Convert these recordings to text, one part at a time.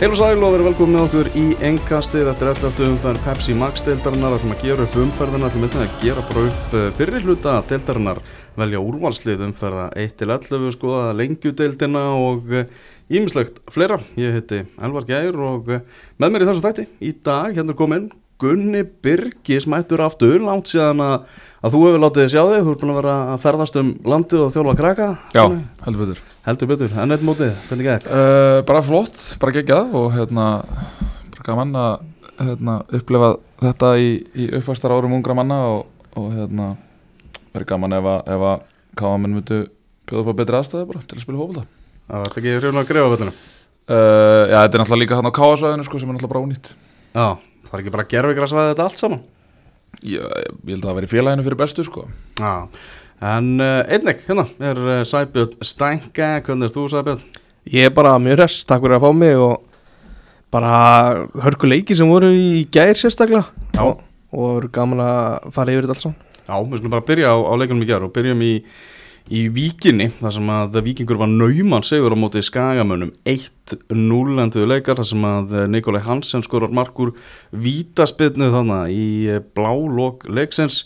Heil og sæl og verið velkomið með okkur í engkastið eftir 11. umferð Pepsi Max deildarinnar ætlum að gera upp umferðina ætlum að gera bara upp fyrir hluta deildarinnar velja úrvalslið umferða 1-11 skoða lengjudeildina og ímislegt fleira ég heiti Elvar Gjær og með mér í þessu tætti í dag hérna komin Gunni Birgis mættur aftur langt síðan að, að þú hefur látið þið sjá þig þú ert búin að vera að ferðast um landið og þjálfa kraka. Já, heldur betur. Heldur betur, en eitt mótið, hvernig gekk? uh, Bara flott, bara geggjað og hérna, bara gaman að hérna, upplefa þetta í, í uppvæstar árum ungra manna og, og hérna, verið gaman ef að, ef að káamenn myndu bjóða upp á betri aðstæði bara til að spila hófalda Það var ekki hrjóðan að greiða völlunum uh, Já, þetta er náttúrulega líka hann á káasvæðinu sko, sem er náttúrulega bara ónýtt. Já, það er ekki bara gerfigræsvæði þetta allt saman? Ég, ég held að það veri félaginu fyrir bestu sko. Já, en uh, einnig, hérna er uh, Sæbjörn Stænka, hvernig er þú Sæbjörn? Ég er bara mjög hress, takk fyrir að fá mig og bara hörku leiki sem voru í gær sérstaklega. Já. og, og voru gaman að fara yfir þetta alls saman. Já, við skulum bara byrja á, á leikunum í gerð og byrjum í, í Víkinni þar sem að Víkingur var nauman segur á móti Skagamönnum 1-0 enduðu leikar þar sem að Nikolai Hansen skorur markur vítaspilnu þannig í eh, blá lok leiksins.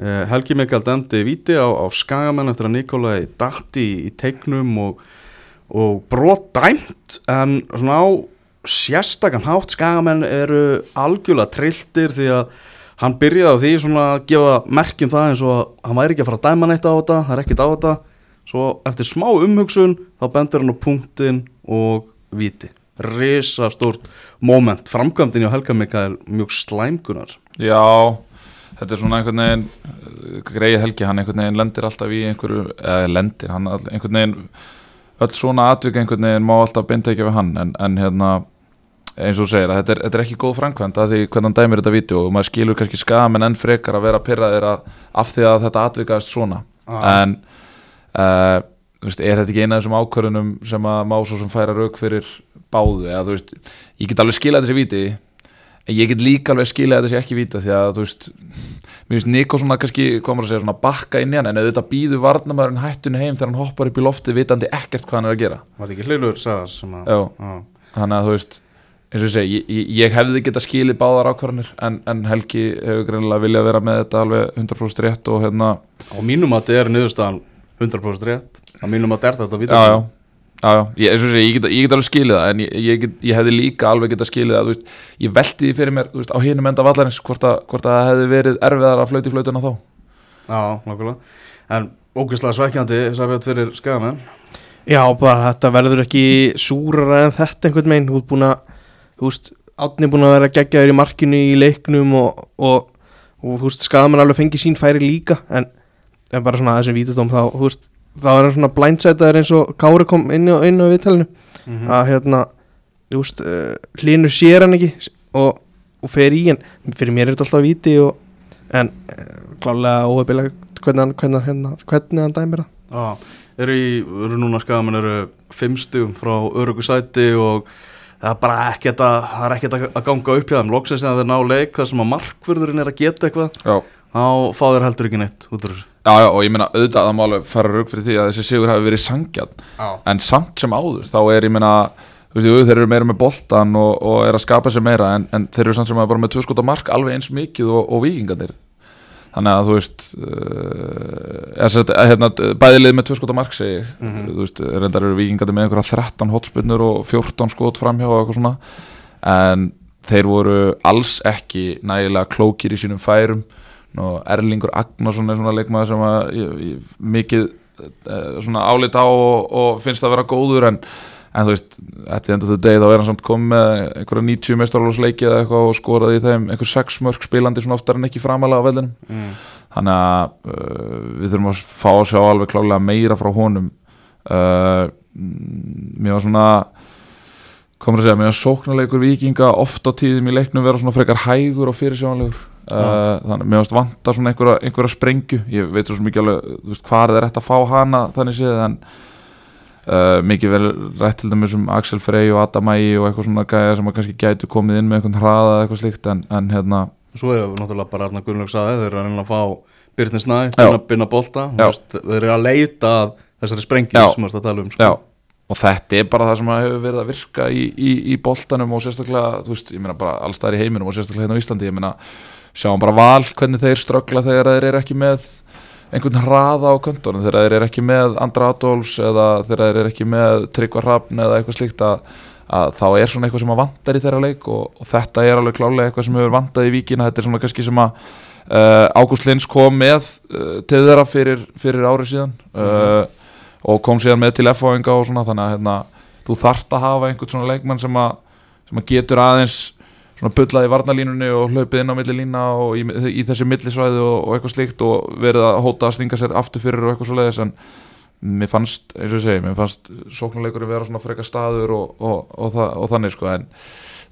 Eh, Helgi Mikael dæmdi víti á, á Skagamenn eftir að Nikolai datti í, í teiknum og, og brot dæmt en svona á sérstakann hátt Skagamenn eru algjörlega trilltir því að hann byrjaði á því svona að gefa merkjum það eins og að hann væri ekki að fara að dæma neitt á þetta, það er ekkit á þetta. Svo eftir smá umhugsun þá bendur hann á punktin og víti. Risa stórt moment. Framkvæmdinn hjá Helga Mikael mjög slæmkunar Já, þetta er svona einhvern veginn uh, greið helgi, hann einhvern veginn lendir alltaf í einhverju, eða lendir hann einhvern veginn, öll svona atvik einhvern veginn má alltaf ekki við hann en, en hérna, eins og þú segir að þetta er, þetta er ekki góð framkvæmd að því hvernig hann dæmir þetta vídeo og maður skilur kannski skamen enn frekar að vera pyrraðir að, af því að þetta atvikaðist svona en uh, veist, er þetta ekki eina af þessum ákvörðunum sem að má svo sem færa rauk fyrir báðu eða þú veist, ég get alveg skilað þessi víti en ég get líka alveg skilað sé ekki víta því að þú veist mér finnst Nikko svona kannski, komur að segja svona bakka inn í hann en auðvitað býður varnamæðurinn hættunni heim þegar hann hoppar upp í lofti vitandi ekkert hvað hann er að gera Var þetta ekki hlilur sagðar sem að. Já. þannig að þú veist eins og ég segi, ég, ég, hefði geta skilið báðar ákvarðanir en, en Helgi hefur greinilega viljað vera með þetta alveg 100% rétt og hérna Á mínum að þetta er niðurstaðan 100% rétt. Á mínum að þetta er þetta já, já, já, já. Ég, eins og ég, segi, ég, get, ég get alveg skilið það en ég, ég, get, ég hefði líka alveg geta skilið það þú veist, ég velti því fyrir mér þú veist, á hinum enda vallarins hvort, að, hvort að það hefði verið erfiðar að flauti flautuna þá. Já, nákvæmlega. En ógeðslega fyrir skagamenn. Já, bara þetta verður ekki súrara en þetta einhvern veginn. Þú ert búin að, þú veist, átni búin að vera geggjaður í markinu í leiknum og, og, og þú veist, skadamann alveg fengið sín færi líka en, en bara svona þessum vítudóm þá, þú veist, þá er hann svona blindsætaður eins og Kári kom inn á, inn á viðtalinu Mhm. að hérna, þú veist, uh, hlinur sér hann ekki og, og fer í hann fyrir mér er þetta alltaf víti og, en uh, klálega óhefilega hvernig hann, hvernig, hann, hvernig hann dæmir það Já, eru, í, eru núna skagamenn eru fimmstugum frá örugu sæti og það er bara ekkert að, það er ekkert að ganga upp hjá þeim. Loksins að þeir ná leik þar sem að markvörðurinn er að geta eitthvað já, þá fá þeir heldur ekki neitt út úr þessu. Já, já, og ég meina auðvitað að það má alveg fara rauk fyrir því að þessi sigur hafi verið sangjarn Já, en samt sem áður þá er ég meina þú veist, þeir eru meira með boltan og, og er að skapa sér meira en, en þeir eru samt sem að bara með tvö skota mark alveg eins mikið og, og vikingarnir þannig að þú veist uh, hérna, bæðilið með tvö skota mark segi ég, þú veist, reyndar eru vikingarnir með einhverja 13 hotspinnur og 14 skot framhjá og eitthvað svona. En þeir voru alls ekki nægilega klókir í sínum færum. Og Erlingur Agnarsson er svona leikmaður sem að ég, ég, mikið eh, svona álit á og, og finnst að vera góður en, en þú veist, eftir enda þau degi þá er hann samt komið með einhverja 90 mestarálfsleiki eða eitthvað og skoraði í þeim einhver 6 mörg spilandi svona oftar en ekki framalega á vellinum. Mm. þannig að uh, við þurfum að fá að sjá alveg klálega meira frá honum. Uh, mér var svona komur að segja, mér var sóknarleikur vikinga oft á tíðum í leiknum vera svona frekar hægur og fyrirsjónlegur uh, þannig að mér varst vanta svona einhverja, einhverja sprengju. Ég veit svo mikið alveg, veist, hvað er rétt að fá hana þannig séð en uh, mikið vel rætt til dæmis um Axel Frey og Adam Ægi og eitthvað svona gæja sem kannski gætu komið inn með einhvern hraða eða eitthvað slíkt en, en hérna Svo er það náttúrulega bara Arna Gunnlaug saði þeir eru að reyna að fá Byrni Snæ, binna bolta Já. Vist, þeir eru að leita þessari sprengju Já. sem við erum að tala um sko. Og þetta er bara það sem hefur verið að virka í, í, í boltanum og sérstaklega, þú veist, ég meina bara allstaðar í heiminum og sérstaklega hérna á Íslandi, ég meina sjáum bara val hvernig þeir ströggla þegar þeir eru ekki með einhvern hraða á köntunum, þegar þeir eru ekki með Andra Adolfs eða þegar þeir eru ekki með Tryggvar Hrafn eða eitthvað slíkt að, að þá er svona eitthvað sem að vantar í þeirra leik og, og þetta er alveg klálega eitthvað sem hefur vantað í víkina, þetta er svona kannski sem að uh, Ágúst Lins kom með uh, til þeirra fyrir, fyrir árið síðan uh, og kom síðan með til F-fáinga og svona þannig að hérna, þú þarft að hafa einhvern svona leikmann sem að, sem að getur aðeins svona bullað í varnalínunni og hlaupið inn á milli lína og í, í þessi millisvæði og, og eitthvað slíkt og verið að hóta að stinga sér aftur fyrir og eitthvað svo leiðis en mér fannst, eins og ég segi, mér fannst sóknuleikurinn vera svona frekar staður og, og, og, það, og þannig sko en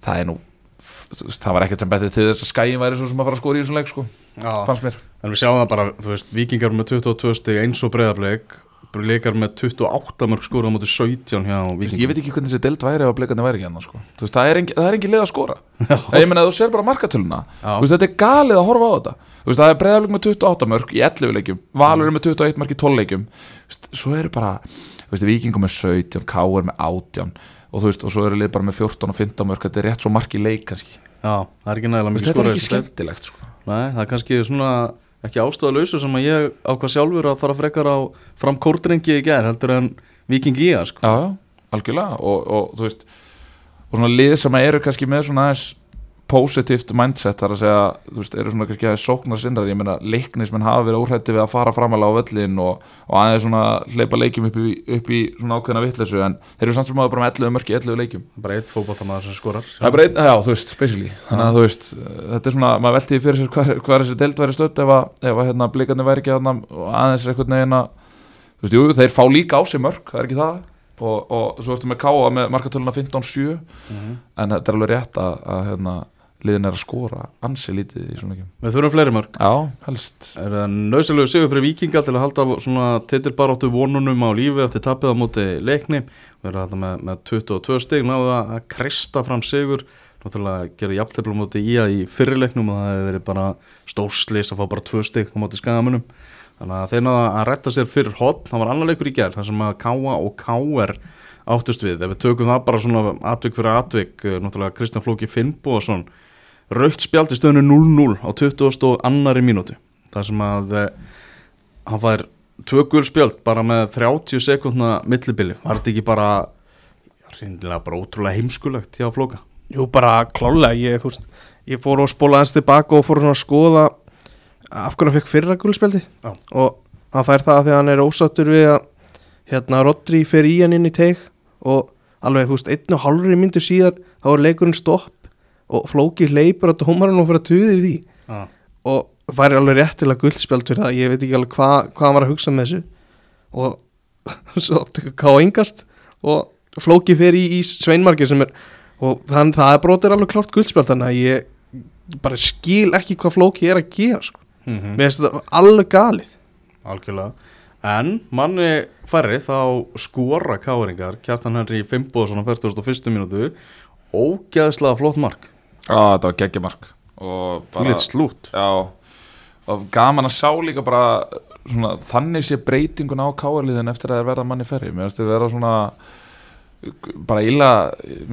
það er nú, það var ekkert sem betið til þess að skæin væri svo sem að fara að skora í þessum leik sko, Já, fannst mér. En við sjáum það bara, þú veist, vikingar með 22 stig eins og breyðarbleik leikar með 28 mörg skóra á móti 17 hjá vikingar ég veit ekki hvernig þessi delt væri ef að bleikarnir væri ekki hann sko. Þú veist, það er engin, það er engin leið að skora. Ég meina þú sér bara markatöluna. Veist, þetta er galið að horfa á þetta. Veist, það er breyðarblik með 28 mörg í 11 leikjum Valur er með 21 mörg í 12 leikjum. Þú veist, svo eru bara vikingum með 17, káur með 18 og og svo eru lið bara með 14 og 15 mörg þetta er rétt svo mark í leik kannski. Já, það er ekki nægilega mikið veist, þetta er ekki skemmtilegt sko. Nei, það er kannski svona ekki ástæðalausu sem að ég ákvað sjálfur að fara frekar á fram kórdrengi í gær heldur en viking í að sko. Já, algjörlega og, og þú veist og svona lið sem eru kannski með svona aðeins positivt mindset þar að segja, þú veist, eru svona kannski aðeins sóknar sinnar, ég meina, leiknismenn hafa verið óhrætti við að fara framalega á völlin og, og aðeins svona hleypa leikjum upp í, upp í svona ákveðna vitleysu en þeir eru samt sem áður bara með 11 mörki, 11 leikjum. Bara eitt fótballtamaður sem skorar. Er bara einn, já, þú veist, basically. Þannig að þú veist, þetta er svona, maður velti fyrir sér hvað, hvað þessi deild væri stödd ef að, ef að hérna, blikarnir væri ekki aðeins einhvern veginn að Þú veist, jú, þeir fá líka á sig mörg, það er ekki það. Og, og svo ertu með káa með markatöluna 15-7 en þetta er alveg rétt að, að hérna, liðin er að skora ansi lítið í svona leikum Við þurfum fleiri mörg Já, helst. Er það nöðsilegu sigur fyrir vikinga til að halda svona titilbaráttu vonunum á lífi eftir tapið á móti leikni? Við erum þetta með, með 22 stig náðu að krista fram sigur. Náttúrulega gera jafntefla á móti í að í fyrirleiknum og það hefur verið bara stórslis að fá bara 2 stig á móti skagamunum Þannig að þeir náðu að retta sér fyrir hotn, það var annar leikur í gerð þar sem að Káa og Káer áttust við. Ef við tökum það bara svona atvik fyrir atvik, eh, náttúrulega Kristján Flóki Finnbóðsson Raukt spjald í stöðinu 0-0 á 20 og annari mínútu þar sem að eh, hann fær tvö gul spjöld bara með 30 sekundna millibili. Var þetta ekki bara reyndilega bara ótrúlega heimskulegt hjá Flóka? Jú, bara klálega, ég, veist, ég fór og spóla aðeins tilbaka og fór að skoða af hvernig hann fekk fyrra gulspjaldi Já. og hann fær það að hann er ósattur við að hérna Rodri fer í hann inn í teig og alveg, þú veist, einn og hálfri myndur síðar þá er leikurinn stopp og flóki hleypur á tómarinn og fyrir að tuði því ah. og fær alveg réttilega guldspjald fyrir það, ég veit ekki alveg hvað hva hann var að hugsa með þessu og svo tekur ká engast og flóki fer í, í sveinmarkið sem er og þann, það er brotir alveg klárt guldspjald þannig að ég bara skil ekki hvað flóki er að gera sko. mm -hmm. mér finnst þetta alveg galið algjörlega en manni færri þá skora káringar kjartan Henry Fimboðsson á 41. mínútu ógeðslega flott mark Já, þetta var geggjamark og þú lit slút. Já, og gaman að sjá líka bara svona, þannig sé breytingun á káarliðin eftir að það er verða manni ferri mér finnst þið vera svona bara illa,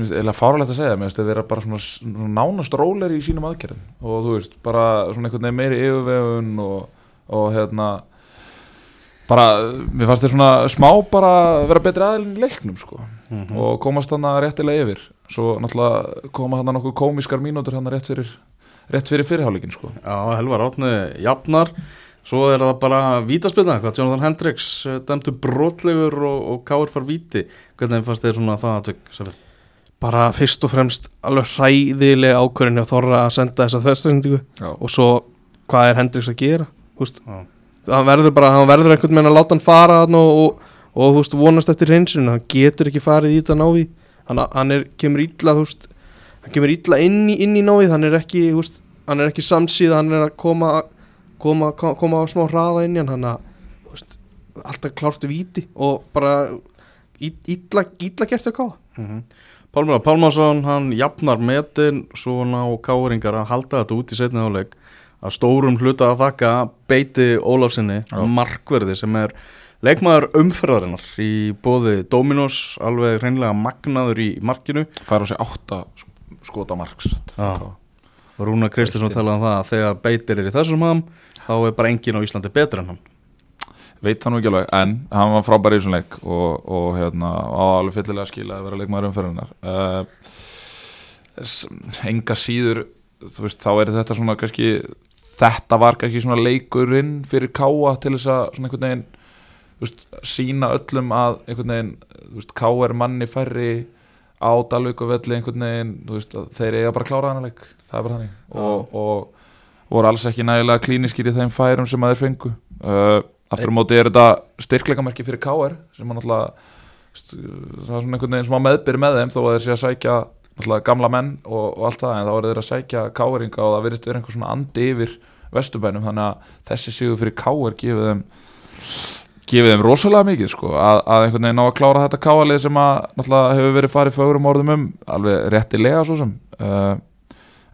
illa fáralegt að segja mér finnst þið vera bara svona, svona nánast róleri í sínum aðgerðum. Og þú veist, bara svona einhvern veginn meiri yfirvegun og, og hérna bara, mér fannst þið svona smá bara vera betri aðilin í leiknum sko. Mhm. og komast þannig réttilega yfir svo náttúrulega koma þannig nokkuð komiskar mínútur hann rétt fyrir rétt fyrir fyrirháleikin sko. Já, Helvar Átni jafnar. Svo er það bara vítaspilna, hvað Jonathan Hendricks eh, dæmdu brotlegur og, og Káur far víti. Hvernig fannst þér svona það aðtök? Sefir? bara fyrst og fremst alveg hræðilega ákvörðin hjá Þorra að senda þessa þverstendingu Já, og svo hvað er Hendriks að gera? Húst, hann verður bara, hann verður einhvern veginn að láta hann fara hann og, og, og veist, vonast eftir hreinsinu, hann getur ekki farið í þetta návi hann, hann er, kemur illa þú veist, hann kemur illa inn í, inn í náið hann er ekki, veist, hann er ekki samsíða hann er að koma koma, koma, koma á smá hraða inn í hann hann veist, alltaf klárt viti og bara í- illa, illa gert að káða Mm Pálmur Pálmarsson, hann jafnar metin svona á Káuringar að halda þetta út í setni áleik að stórum hluta að þakka beiti Ólafsinni, markverði sem er leikmaður umferðarinnar í bóði Dominos alveg hreinlega magnaður í markinu. Fær á sig átta sk- skota marks. Rúna Kristinsson talaði um það að þegar beitir er í þessum ham þá er bara enginn á Íslandi betur en hann. Veit það nú ekki alveg, en hann var frábær í þessum leik og, og hérna, á alveg fyllilega skila að vera leikmaður umferðunar uh, enga síður veist, þá er þetta svona kannski þetta var kannski svona leikurinn fyrir káa til þess að svona einhvern veginn veist, sína öllum að einhvern veginn, þú veist, er manni færri á Dalvíkuvelli einhvern veginn, þú veist, að þeir eiga bara að klára þannig leik, það er bara þannig. Og, og voru alls ekki nægilega klíniskir í þeim færum sem að þeir fengu. Uh, aftur á móti er þetta styrkleikamerki fyrir KR sem að náttúrulega það er svona einhvern veginn smá meðbyr með þeim þó að þeir sé að sækja náttúrulega gamla menn og, og allt það en þá er þeir að sækja KR-inga og það virðist vera einhver svona andi yfir vesturbænum þannig að þessi sigur fyrir KR gefið þeim gefið þeim rosalega mikið sko að, að einhvern veginn ná að klára þetta KR-lið sem að náttúrulega hefur verið farið fögurum orðum um alveg réttilega svo sem. Uh,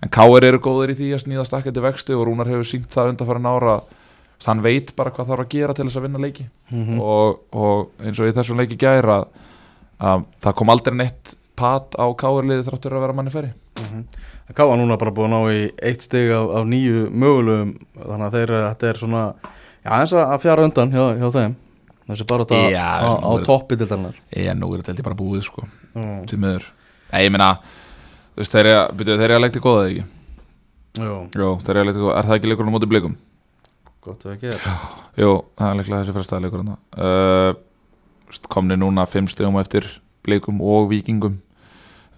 en KR eru góðir í því að snýða stakkandi vexti og Rúnar hefur sínt það undan ára hann veit bara hvað þarf að gera til þess að vinna leiki. Mhm. og, og eins og í þessum leiki gæra að, að það kom aldrei neitt pat á káurliði þráttur að vera manni færi. Það káða núna bara búin á í eitt stig af, af nýju mögulegum þannig að þeir, þetta er svona já, eins að fjara undan hjá, hjá þeim. Þessi bara þetta Já, á, veist, á nú er- toppi til þannig ég nú er þetta held ég bara búið sko. Mm. til miður. Nei, ég meina þú veist, þeir eru að- byrju, þeir eru að leikta góða eða ekki? Jú, Jó, þeir eru að leikta góða, er það ekki leikurinn á móti blikum? gott ef ekki er. Jú, það er leiklega þessi fyrsta leikurinn uh, komni núna fimm stegum eftir blikum og vikingum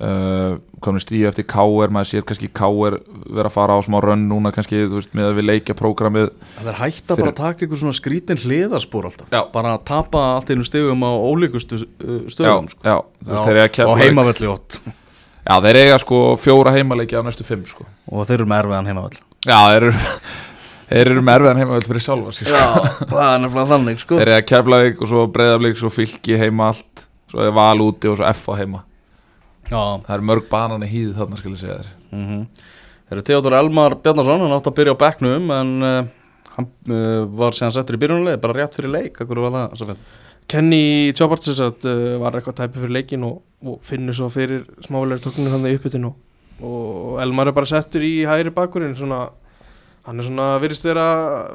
uh, komni stíu eftir K.R. maður sér kannski K.R. vera að fara á smá rönn núna kannski, veist, með að við leikja prógramið Það er hægt að Fyrir- bara taka ykkur svona skrítin hliðarspor alltaf Já. bara að tapa allt einu stigum á ólíkustu Já, stöðum sko. já, veist, Já, þeir eiga og heimavelli ótt Já, þeir eiga sko fjóra heimaleiki á næstu fimm sko og þeir eru með erfiðan heimavell Já, þeir eru Þeir eru með erfiðan heimavöld fyrir sjálfa sko. Já, það er nefnilega þannig sko Þeir eiga Keflavík og svo Breiðablík svo fylki heima allt svo er val úti og svo F á heima Já, Það er mörg banan í hýði þarna skal ég segja þér. Mm Þeir eru Theodor Elmar Bjarnason hann átti að byrja á bekknum en uh, hann uh, var síðan settur í byrjunarleið bara rétt fyrir leik, akkur var það fyrir Kenny Jobarts uh, var eitthvað tæpi fyrir leikin og, og finnur svo fyrir smávelega tóknir hann í uppbytun og, og Elmar er bara settur í hægri bakkurinn svona, hann er svona virðist vera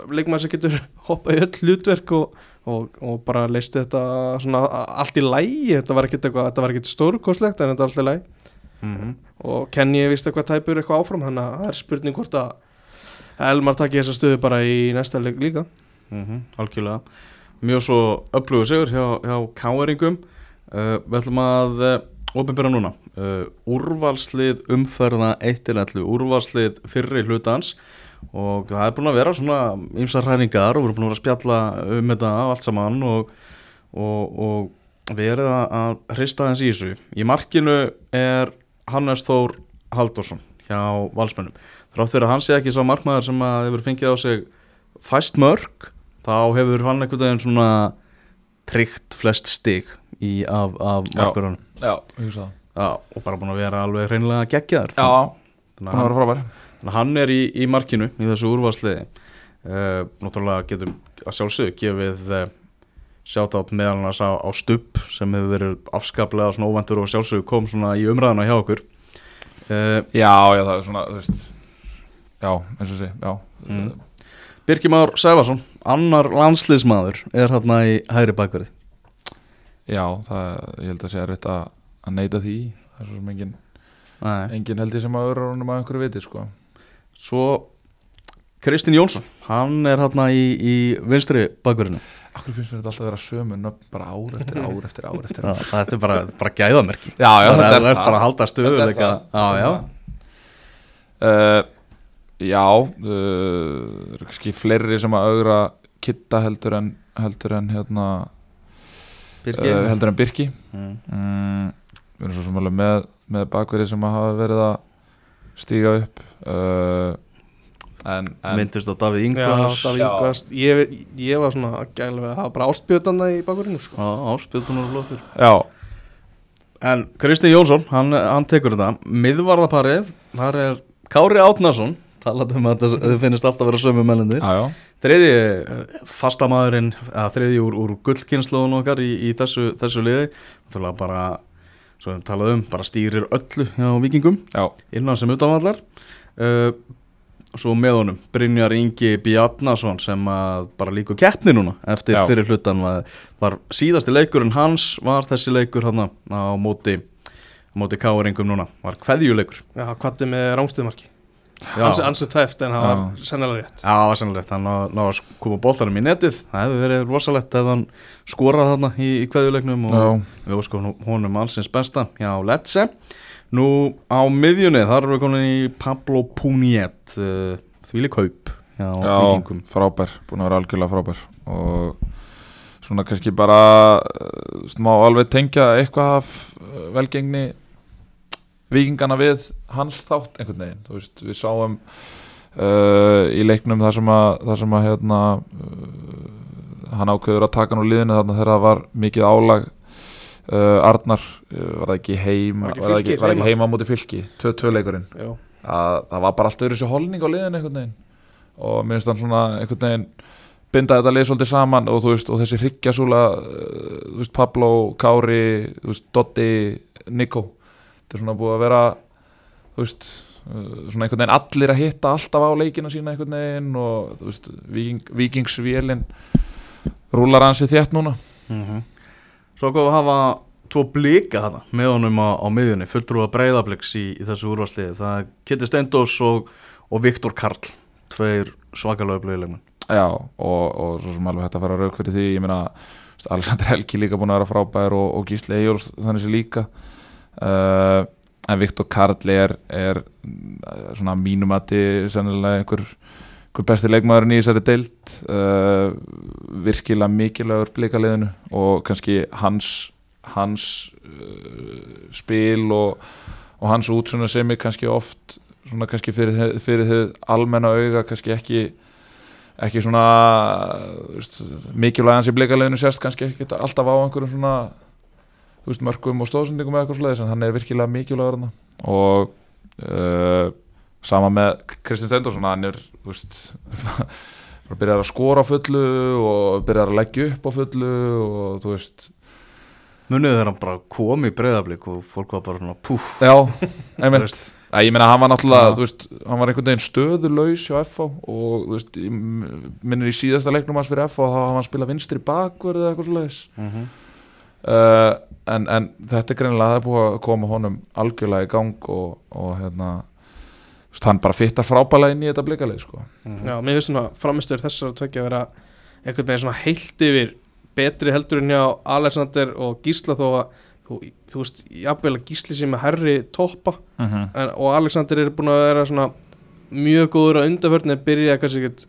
leikmaður sem getur hoppað í öll hlutverk og, og, og bara leisti þetta svona allt í lægi þetta var ekkert eitthvað, þetta var ekkert stórkoslegt en þetta var allt í lægi mm -hmm. og Kenny vist eitthvað tæpur eitthvað áfram þannig að það er spurning hvort að Elmar takki þessa stöðu bara í næsta leik líka. Mm algjörlega. Mjög svo öflugur sigur hjá, hjá káeringum uh, við ætlum að uh, opinbera núna. Uh, úrvalslið umferða 1-11 úrvalslið fyrri hlutans og það er búin að vera svona ymsar hræningar og við erum búin að vera að spjalla um þetta allt saman og, og, og verið að- að hrista þess í þessu. Í markinu er Hannes Þór Halldórsson hjá valsmönnum. Þrátt fyrir að hann sé ekki sá markmaður sem að hefur fengið á sig fæst mörg þá hefur hann einhvern veginn svona tryggt flest stig í af, af markverðunum Já, ég hugsa það. Já, og bara búin að vera alveg hreinlega geggjaður. Já, hann að var hann, frábær. þannig að hann er í, í markinu í þessu úrvarsliði uh, Náttúrulega getum að sjálfsögðu gefið uh, sjátátt meðal annars á, á stubb sem hefur verið afskaplega svona óventur og sjálfsögðu kom svona í umræðuna hjá okkur. Uh, Já, já, það er svona, þú veist Já, eins og sé, já. Mm. Birkir Már Sæfarsson, annar landsliðsmaður er hérna í hægri bakverði. Já, það, ég held að sé erfitt að, að neyta því. Það er svo sem engin, Nei. engin held ég sem að öðru honum að einhverju viti, sko Svo Kristinn Jónsson, hann er hérna í, í vinstri bakverðinu Akkur finnst mér þetta alltaf að vera sömu nöfn bara ár eftir ár eftir ár eftir Já, ár? þetta er bara, bara gæðamerki. Já, já, þetta er, er er bara að halda stöðuleika er Já, já, uh, Já, uh, það eru kannski fleiri sem að augra kitta heldur en heldur en hérna Birkir uh, heldur en Birki. Mm. mm, Við erum svo sem alveg með, með bakverði sem að hafa verið að stíga upp uh, en, en Myndust á Davíð Ingvars. Davíð Já. Ingvast ég, ég var svona gæli við að hafa bara ástbjötanda í bakkurinu sko. Áspjöldun og flottur. Já, En Kristinn Jónsson, hann, hann tekur þetta. Miðvarðaparið, þar er Kári Átnason talað um að þau finnist alltaf að vera sömu já, Þriði fastamæðurinn, að þriði úr, úr gullkynnslóðun okkar í, í þessu, þessu liði. Þannig bara, svo við talað um, bara stýrir öllu hjá vikingum já, innan sem utanvallar uh, Svo með honum Brynjar Ingi Bjarnason sem að bara líku keppni núna eftir Já. fyrir hlutan var, var síðasti leikurinn hans var þessi leikur hann á móti móti káringum núna, var kveðjuleikur. Já, kvatti með rángstöðumarki. Ansið ansið tæft en það var sennilega rétt. Já, það var sannlega hann náði ná að koma bóltarum í netið. Það hefði verið rosalegt ef hann skorað þarna í, í kveðjuleiknum og já, við óskum honum allsins besta hjá Lecce Nú á miðjunni þar erum við komin í Pablo Puniet uh, þvíli kaup já, vikingum frábær, búin að vera algjörlega frábær. Og svona kannski bara uh, þú veist, má alveg tengja eitthvað af uh, velgengni vikingana við hans þátt einhvern veginn, þú veist, við sáum uh, í leiknum þar sem að, þar sem að hérna uh, hann ákveður að taka nú liðinu þarna þegar það var mikið álag uh, Arnar, uh, var það ekki heim Var það ekki, ekki heima? á móti fylki? 2-2 leikurinn. Já, að það var bara alltaf verið þessi holning á liðinu einhvern veginn. Og mér finnst hann svona einhvern veginn binda þetta lið svolítið saman og veist og þessi hryggjasúla uh, veist Pablo, Kári veist Dotti, Nico. Þetta er svona búið að vera veist uh, svona einhvern veginn allir að hitta alltaf á leikina sína einhvern veginn og Viking, Vikingsvélin rúlar hansi þétt núna. Mm Svo kom við að hafa tvo blika þarna með honum á, á miðjunni fulltrúa breyðabliks í, í þessu úrvarsliði það er Kitty Steindós og, og Viktor Karl tveir svakalega upplöðilegum Já, og, og svo sem alveg hægt að fara rauk fyrir því, ég meina Alexander Helgi líka búin að vera frábær og, og Gísli Eyjóls þannig sem líka. Uh, en Viktor Karl er, er svona mínum að sennilega einhver, einhver besti leikmaðurinn í þessari deild? Uh, virkilega mikilvægur blíkaliðinu og kannski hans hans uh, spil og, og hans útsuna sem er kannski oft svona kannski fyrir, fyrir þið almenna auga kannski ekki ekki svona veist, mikilvæg hans í bleikaleginu sérst kannski ekki alltaf á einhverjum svona veist, mörgum og stóðsendingum eða eitthvað slæðis en hann er virkilega mikilvægur og uh, sama með Kristinn Steindorsson hann er þú veist byrjar að skora fullu og byrjar að leggja upp á fullu og þú veist. Munið þegar hann bara kom í breyðablik og fólk var bara svona púf já, einmitt. Æ, ég meina hann var náttúrulega, þú veist, hann var einhvern veginn stöðulaus hjá FH og þú veist, minnir í síðasta leiknum hans fyrir FH þá hafa hann spilað vinstri bakverð eða eitthvað svoleiðis. Mm -hmm. uh, en, en þetta er greinilega það er búið að koma honum algjörlega í gang og, og hérna hann bara fittar frábælega inn í þetta blikalið sko. Já, mér finnst svona framistur þessar að tökja að vera einhvern veginn svona heilt yfir betri heldur en hjá Alexander og Gísla þó að þú, þú veist, jafnvel að Gísli sem er herri toppa mm -hmm. en, og Alexander er búin að vera svona mjög góður að undarförni að byrja kannski ekkert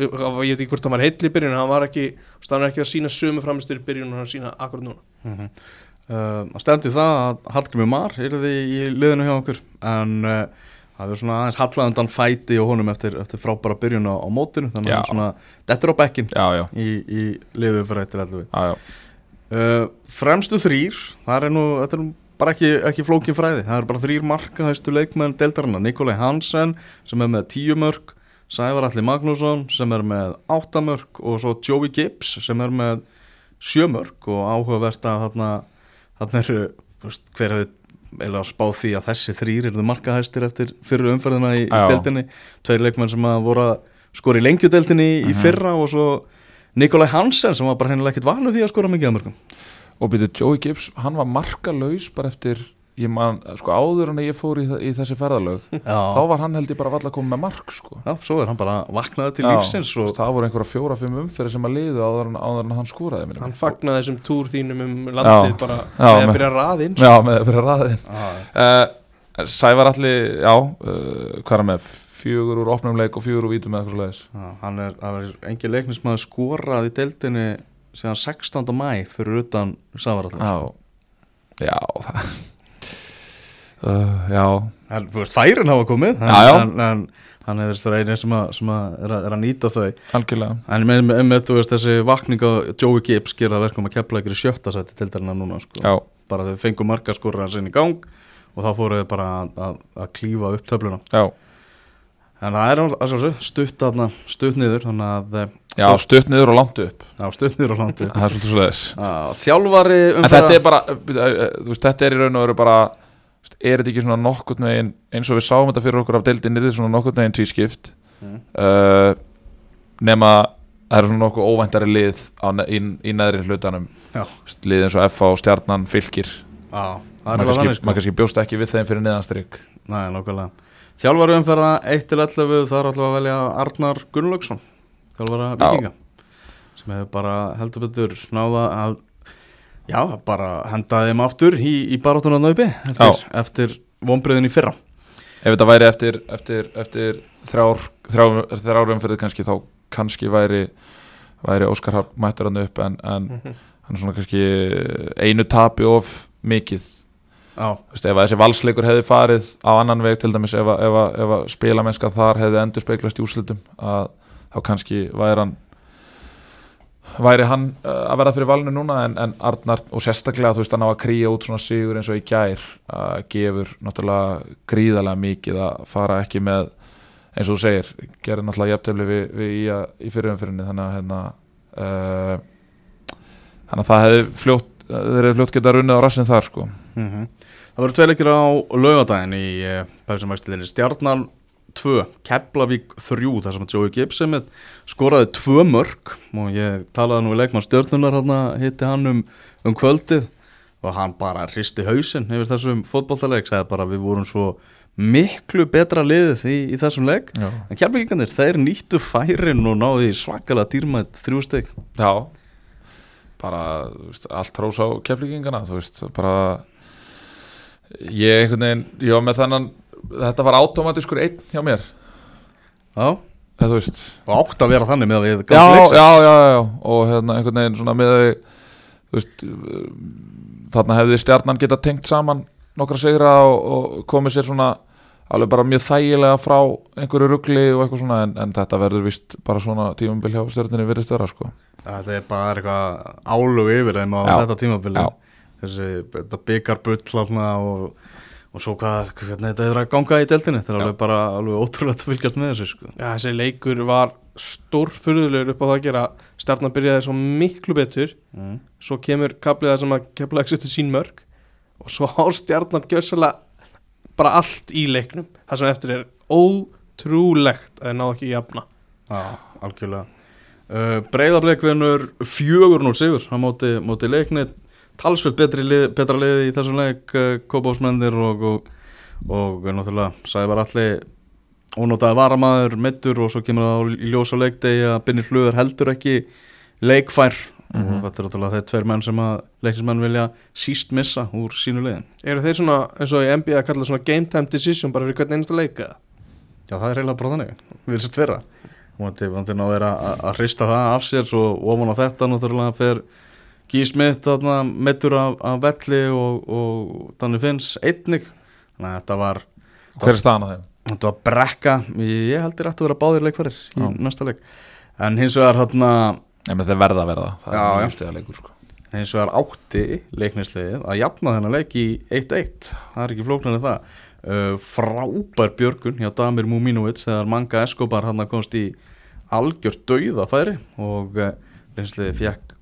ég veit ekki hvort hann var heill í byrjun hann var ekki, hann er ekki að sína sömu framistur í byrjun og hann er að sína akkurat núna uh, Það stendi það að Hallgrimur Mar er þið í liðinu hjá okkur en uh, það er svona aðeins hallað undan fæti og honum eftir, eftir frábæra byrjun á, á mótinu þannig að hann svona dettur á bekkin já, já, í, í liðu fyrir eittir já. uh, Fremstu þrýr, það er nú, þetta er nú bara ekki, ekki flókin fræði. Það er bara þrýr markahæstu leikmenn deildarinnar. Nikolai Hansen sem er með tíu mörg Sævar Alli Magnússon sem er með átta mörg og svo Joey Gibbs sem er með sjö mörg og áhugavert að þarna, þarna eru, hver hefði eiginlega spáð því að þessi þrýr eru markahæstir eftir fyrru umferðina í, í Já. deildinni tveir leikmenn sem að voru að skora í lengjudeildinni í Mhm. fyrra og svo Nikolai Hansen sem var bara hennilega ekkit vanur því að skora mikið að mörgum og byrju Joey Gibbs, hann var markalaus bara eftir, ég man, sko áður en ég fór í, í þessi ferðalög þá Já, var hann held ég bara valla komið með mark sko. já, svo er hann bara vaknaði til Já, lífsins og það voru einhverja fjóra-fimm umferði sem að liðu áður en, áður en hann skúraði minni. hann fagnaði þessum túr þínum um landið Já. bara Já, með að byrja að raða inn Já, með fyrir raðin Já, uh, Sævar allir, já uh, hvað er hann með, fjögur úr opnum leik og fjögur úr vítum eða eitthvað já, hann er, hann er engin leiknismæður skorað í deildinni síðan 16. mæ fyrir utan Savarallar Já, já það uh, Já, þú veist, færin hafa komið. Hann er þess að eini sem, að, sem að er, að, er að nýta þau. Algjörlega. En með, með, með veist, þessi vakning á Joey Gibbs gera það verkum að kepla ykkur í sjötta sæti til dælina núna sko. Bara þau fengu marka skorra sinni í gang og þá fóruðu bara að, klífa upp töfluna. Já, En það er stutt, stutt niður að eh, Já, stutt niður og langt upp. Já, stutt niður og langt upp. Þjálfari um En þetta er bara, eh, þú veist, þetta er í raun og veru bara Er þetta ekki svona nokkurt megin eins og við sáum þetta fyrir okkur af deildin Er þetta svona nokkurt megin tvískipt Mm. uh, Nema Það eru svona nokkuð óvæntari lið á, í, í neðri hlutanum Lið eins og F.A. og Stjarnan fylgir Maður er kannski, sko. maður kannski bjóst ekki við þeim fyrir nákvæmlega Þjálfari umferða 1-11 Það er alltaf að velja Arnar Gunnlaugsson Þjálfara Já. vikinga sem hefur bara heldur betur náða að já, bara henda þeim aftur í, í baráttuna nöybi eftir, eftir vonbreiðin í fyrra. Ef þetta væri eftir, eftir, eftir þrjár, þrjár, þrjár umferðið kannski þá kannski væri, væri Óskar Hafn mættur hann upp en, en hann er svona kannski einu tapi of mikið. Veist, ef þessi valsleikur hefði farið á annan veg til dæmis ef að, spilamennska þar hefði endur speiklast í úrslitum að þá kannski væri hann væri hann uh, að verða fyrir valinu núna en, en Arnar og sérstaklega þú veist hann á að krýja út svona sigur eins og í gær uh, gefur náttúrulega gríðarlega mikið að fara ekki með eins og þú segir, gerir náttúrulega jafntefli við, við í, í fyrirumfyrinni þannig að hérna uh, þannig að það hefði fljótt þeir hefði fljótt getað runnið á rassin þar sko. Mm Það voru tvei leikir á laugadaginn í uh, Pæfisumvægsliðinni Stjarnan 2, Keflavík 3 þar sem að Jói Gibson skoraði 2 mörg og ég talaði nú í leikmann stjörnunar hann hitti hann um, um kvöldið. Og hann bara hristi hausinn yfir þessum fótballtaleik sagði bara við vorum svo miklu betra liðið í, í þessum leik. Já. en kjærleikingarnir þeir nýttu færin og náði svakalega dýrmætt þrjú stygg Já. Bara, veist, allt trós á keflíkingana, þú veist, bara ég veginn ég var með þannan, þetta var automatískur einn hjá mér, Já, og átt að vera þannig með að við já, já, já, já, og hérna einhvern veginn svona með að þú veist þarna hefði stjarnan geta tengt saman nokkra sigra og, og komið sér svona alveg bara mjög þægilega frá einhverju ruggli og eitthvað svona en, en þetta verður vist bara svona tímumbil hjá stjörninni virðist vera sko. Þetta er bara eitthvað álug yfir þeim á Já. þetta tímabili. Já. þessi þetta byggar bull þarna og, og svo hvað, hvernig þetta er að ganga í deltinu þetta er alveg bara alveg ótrúlegt að fylgjast með þessu sko. Já, þessi leikur var stórfurðulegur upp á það að gera. Stjarnan byrjaði svo miklu betur. Mm. Svo kemur kaplið það sem að kemla ekki setja sín mörg Og svo á Stjarnan gjössalega bara allt í leiknum. Það sem eftir er ótrúlegt að það náðu ekki að jafna. Já, algjörlega. Uh, Breiðablik vinnur fjögur nú sigur á móti, móti leikni talsveit betri betra lið í þessum leik uh, Kópásmennir og, og, og náttúrulega Sævar allir ónótaði varamaður mittur og svo kemur það í ljós á leikdegi að Binni Hlugur heldur ekki leikfær Mhm. og þetta er náttúrulega þeir tveir menn sem að leiknismenn vilja síst missa úr sínu liðin Eru þeir svona, eins og í NBA að kalla svona game time decision bara fyrir hvern einasta leika? Já, það er eiginlega bara þannig, við erum sett fyrra Vonandi, vonandi ná þeir að, að hrista það af sér svo ofan á þetta náttúrulega fer Gísmitt meittur af, af velli og, og Danni Finns einnig. Þannig að þetta var, hver er staðan á þeim? þetta var brekka. Ég heldur að vera báðir leikfærir í Já. næsta leik. En hins vegar menn þeir verða að verða, það Já, er stiga leikur sko. hins vegar átti leiknisliðið að jafna þennan leik í 1-1 það er ekki flóknar en það. Uh, frábær björgun hjá Damir Múmínovits þegar Manga Escobar hann komst í algjört dauðafæri og uh, leiknisliðið fekk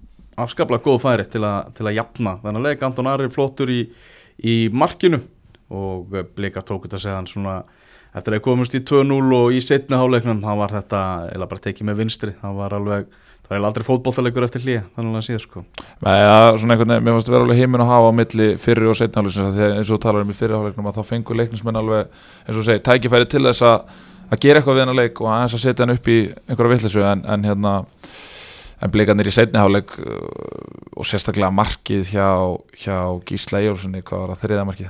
afskaplega góð færi til, a, til að jafna. Þennan leik Anton Ari flottur í, í markinu og uh, Blika tók þetta segðan svona eftir að komast í 2-0 og í setni háleiknum þá var þetta eða bara tekið með vinstri. Það var alveg það var aldrei fótboltaleikur eftir hlýja þannig að síða sko. Mér fannst að vera alveg heimin að hafa á milli fyrri og setni hálfleiknum þegar eins og talar um í fyrri hálfleiknum að þá fengur leiknismenn alveg, eins og þú segir, tækifæri til þess að að gera eitthvað við hennar leik og aðeins að setja hann upp í einhverja vittlisu en, en hérna en blikarnir í setni hálfleik uh, og sérstaklega markið hjá, hjá Gísla Ejjólfssoni, hvað var það þriða markið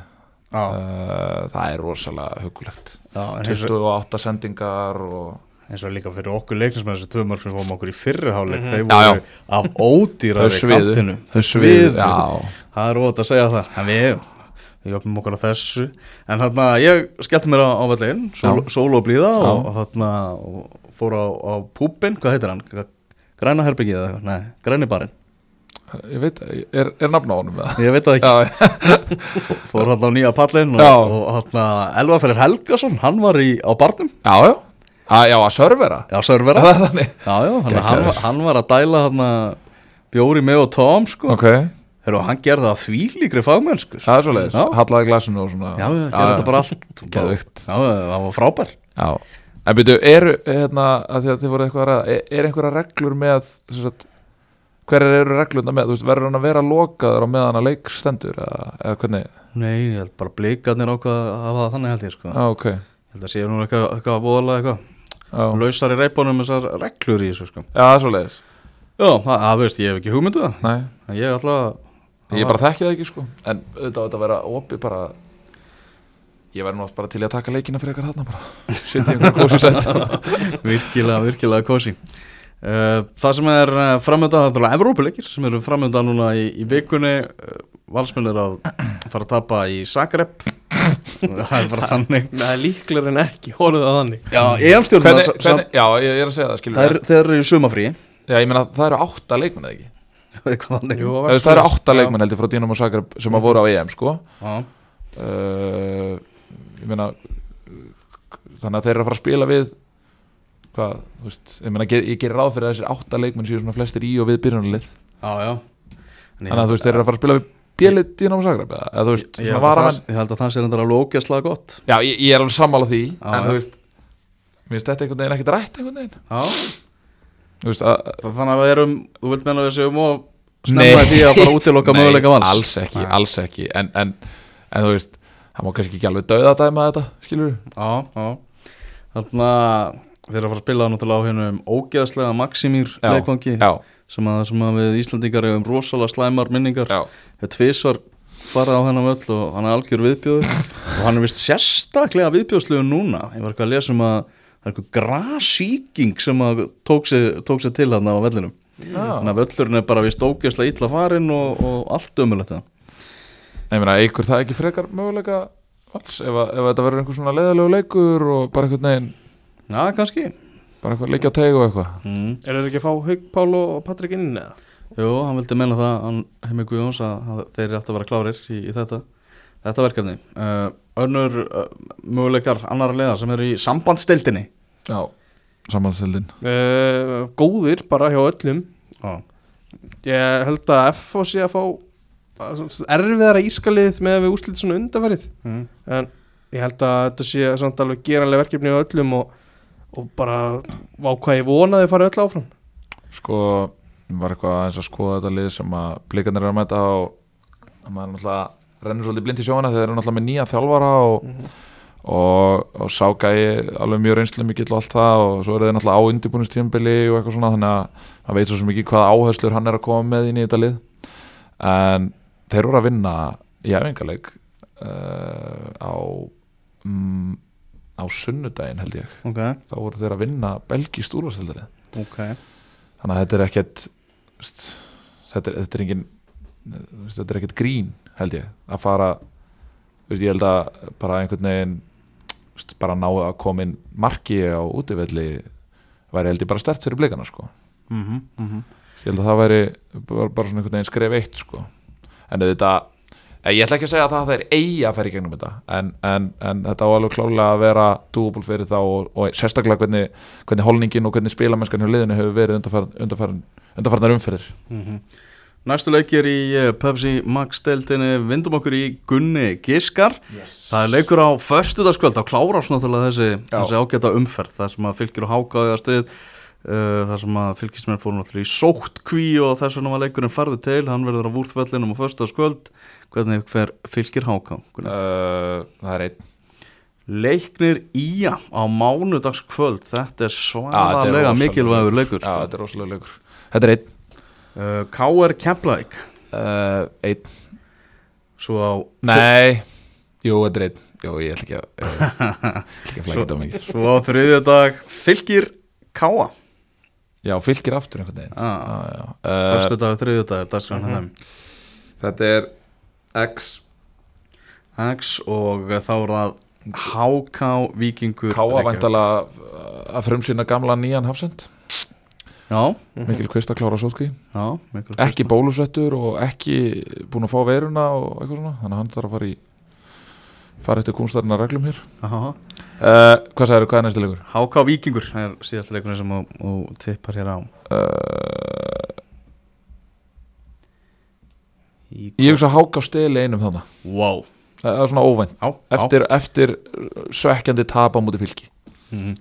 Já, uh, það er rosalega hugulegt já en eins og, 28 sendingar og eins og líka fyrir okkur leiknismenn þessi tvö mörg sem fórum okkur í fyrri háleik Mhm. þeir Já, voru af Þau sviðu. kantinu þau svið, já, það er ótt að segja það en við, við jöfnum okkur á þessu en þarna ég skellti mér á, á vellin sól, Já. og blíða Já. og, og þarna og fór á, á púbin, hvað heitir hann? Græna herbyggið eða eitthvað, nei, græni barinn. Ég veit, er, er nafn á honum með það? ég veit það ekki, fór hann á nýja pallin og, og þarna Elvaferir Helgason, hann var í, á barnum. Já, já, að, Já, að servera Já, servera er Já, já, hann, hann, hann var að dæla hann bjóri með og Tom sko. Ok, Heru, Hann gerði það þvílíkri fagmennsku sko. það er svo leiðis Já. Hallaði glasinu og svona. Já, já, gerði þetta bara allt. Geðvikt Já, já, það var frábær. Já, en byrju, eru hérna, að því að þið voru eitthvað að ræða er, er einhverja reglur með að, hverjar eru reglurna með, þú veist, verður hann að vera lokaður á meðan að leik stendur eða, eða hvernig, Nei, ég held bara blikarnir ákvað að hafa það þannig held ég sko. Já, ok. Ég held að sé nú eitthvað, eitthvað að bóðalega eitthvað. Já, Lausar í reipbónum þessar reglur í þessu sko. Já það er svo leiðis Já, það, veist, ég hef ekki hugmyndu það. Nei, En Ég alltaf ég bara þekki það ekki sko. En auðvitað á þetta að vera opið bara ég væri nú oft bara til að taka leikina fyrir eitthvað þarna bara. Sýndi einhver kósi sett virkilega, virkilega kósi. Uh, Það sem er uh, framönda það er alveg Evrópuleikir sem eru framönda núna í, í vikunni. Uh, Valsmenn er að fara að tapa í Zagreb. Það er bara þannig. Það er líklar en ekki, horfðu það þannig. Já, EM-stjórn hvernig, hvernig, Já, ég, ég er að segja það, skilur Það er, þeir eru í sumafrí Já, ég meina það eru átta leikmenn eða ekki? Jú, Það eru átta leikmenn heldur frá Dínamo Zagreb sem að voru á EM sko. Já, uh, ég meina þannig að þeir eru að fara að spila við hvað, þú veist ég meina, ég, gerir ráð fyrir að þessir átta leikmenn séu svona flestir í og við ég þannig að þú veist, þeir eru að fara að spila við bjelið Dínamo Zagreb eða, eða þú veist, Ég, ég, svona held að varamenn. það, ég held að það sé reyndar alveg ógæslega gott. Já, ég, ég er alveg sammála því Já, en þú veist, mér finnst þetta einhvern veginn ekkert rætt einhvern veginn. Veist, að, Þa- þannig að við erum, þú vilt menna við séum og snemma því að bara útiloka nei, möguleika vals? alls ekki, Nei. alls ekki. En, en, en þú veist, það má kannski ekki alveg dauða dæma þetta, skilur Já, já. Þannig að þeir að fara að spila náttúrulega á hennum ógeðslega Maximír leikvangi sem að, sem að við Íslandingar hefum rosalega slæmar minningar. Hefur tvisvar farið á hennan völl og hann er algjör viðbjóður. Og hann er vist sérstaklega viðbjóðslegu núna. Ég var eitthvað að lesa um að það er eitthvað grasíking sem að tók sig, tók sig til hann á vellinum. Þannig að völlurinn er bara vist ógeðslega illa farin og, og allt ömulegt það ég meina, eigur það ekki frekar möguleika vals, ef, að, ef þetta verður einhver svona leðalegu leikur og bara einhvern veginn Já, kannski. Bara eitthvað leikja á teg og eitthvað? Mm. Er þeir ekki að fá Haug Pál og Patrik inn eða? Jú, hann vildi menna það, hann heimi Guðjóns að að þeir ætti að vera klárir í, í þetta þetta verkefni. Uh, önnur uh, möguleikar annar leðar sem eru í sambandstildinni já, sambandsildin Uh, góðir bara hjá öllum. Já, Ég held að F sé að fá að erfiðara ískalið með að við úslit svona undanverið mm. en ég held að þetta sé samt alveg geranlega verkefni á öllum og, og bara vá hvað ég vonaði að fara öll áfram. Sko, var eitthvað aðeins að skoða þetta lið sem að blikarnir eru að mæta og að maður náttúrulega rennur svolítið blind í sjóna þegar þeir eru náttúrulega með nýja þjálfara og, og, og sá gæi alveg mjög reynslu mikill og allt það og svo eru þeir náttúrulega á undirbúinistímbili og eitthvað svona þannig að maður veit svo sem ekki hvaða áherslur hann er að koma með inn í þetta lið. En þeir voru að vinna í æfingarleik uh, á mm, á sunnudaginn held ég ok, þá voru þeir að vinna belgist úrvarstildarið ok þannig að þetta er ekkert þetta, er, þetta er engin þetta er ekkert grín held ég að fara veist, ég held að bara einhvern veginn veist, bara ná að koma inn marki á útivelli væri held ég bara stert fyrir blikana sko. mm -hmm, mm -hmm. ég held að það væri bara, bara svona einhvern veginn skref eitt sko. En auðvitað eh, ég ætla ekki að segja að það er eigi að færi gegnum þetta. En, en, en þetta á alveg klálega að vera dúbul fyrir þá og, og sérstaklega hvernig, hvernig holningin og hvernig spilamennskan hjá liðinu hefur verið undarfarn, undarfarn, undarfarnar umferðir. Mhm. Næstu leikir í eh, Pepsi Max deildinni vindum okkur í Gunni Giskar. Yes. það er leikur á föstudagskvöld þá klárar þessi, þessi ágæta umferð þar sem að fylgir og hákaði að stuð uh, þar sem að fylgismenn fóru náttúrulega í sóttkví og þess vegna var leikurinn farði til. Hann verður á vúrtvellinum á föstudagskvöld. Hvernig hver fylgir háká uh, það er einn. Leiknir Ía á mánudagskvöld. Þetta er svaðalega rosalega mikilvægur leikur sko. þetta er rosalega leikur. Þetta er einn. Uh, K.R. Keflæk uh, Einn. Svo á Nei, jú, þetta er einn. Jú, ég ætla ekki að flækja þetta mikið. Svo á þriðjudag fylgir Káa Já, fylgir aftur einhvern veginn. Ah. Uh, Förstu dag, þriðjudag er dagskræðan mm Mhm. Þetta er X. X og þá er það HK Víkingur Káa Reykjavík. væntalega uh, að frumsýna gamla nýjan hafsend. Já, Mikil Kvist að klára sótkví já mikil Ekki bólusettur og ekki búin að fá veiruna og eitthvað svona Þannig að hann þarf að fara í fara eftir kúnstarina reglum hér. Aha. Uh, Hvað sagður, hvað er næstu leikur? HK Víkingur er síðasta leikurinn sem þú- tippar hér á. Uh, ég hugsa að háka á steli einum þannig Wow Það er svona óvænt. Já, Eftir, eftir svekkjandi tap á múti fylki. Mhm.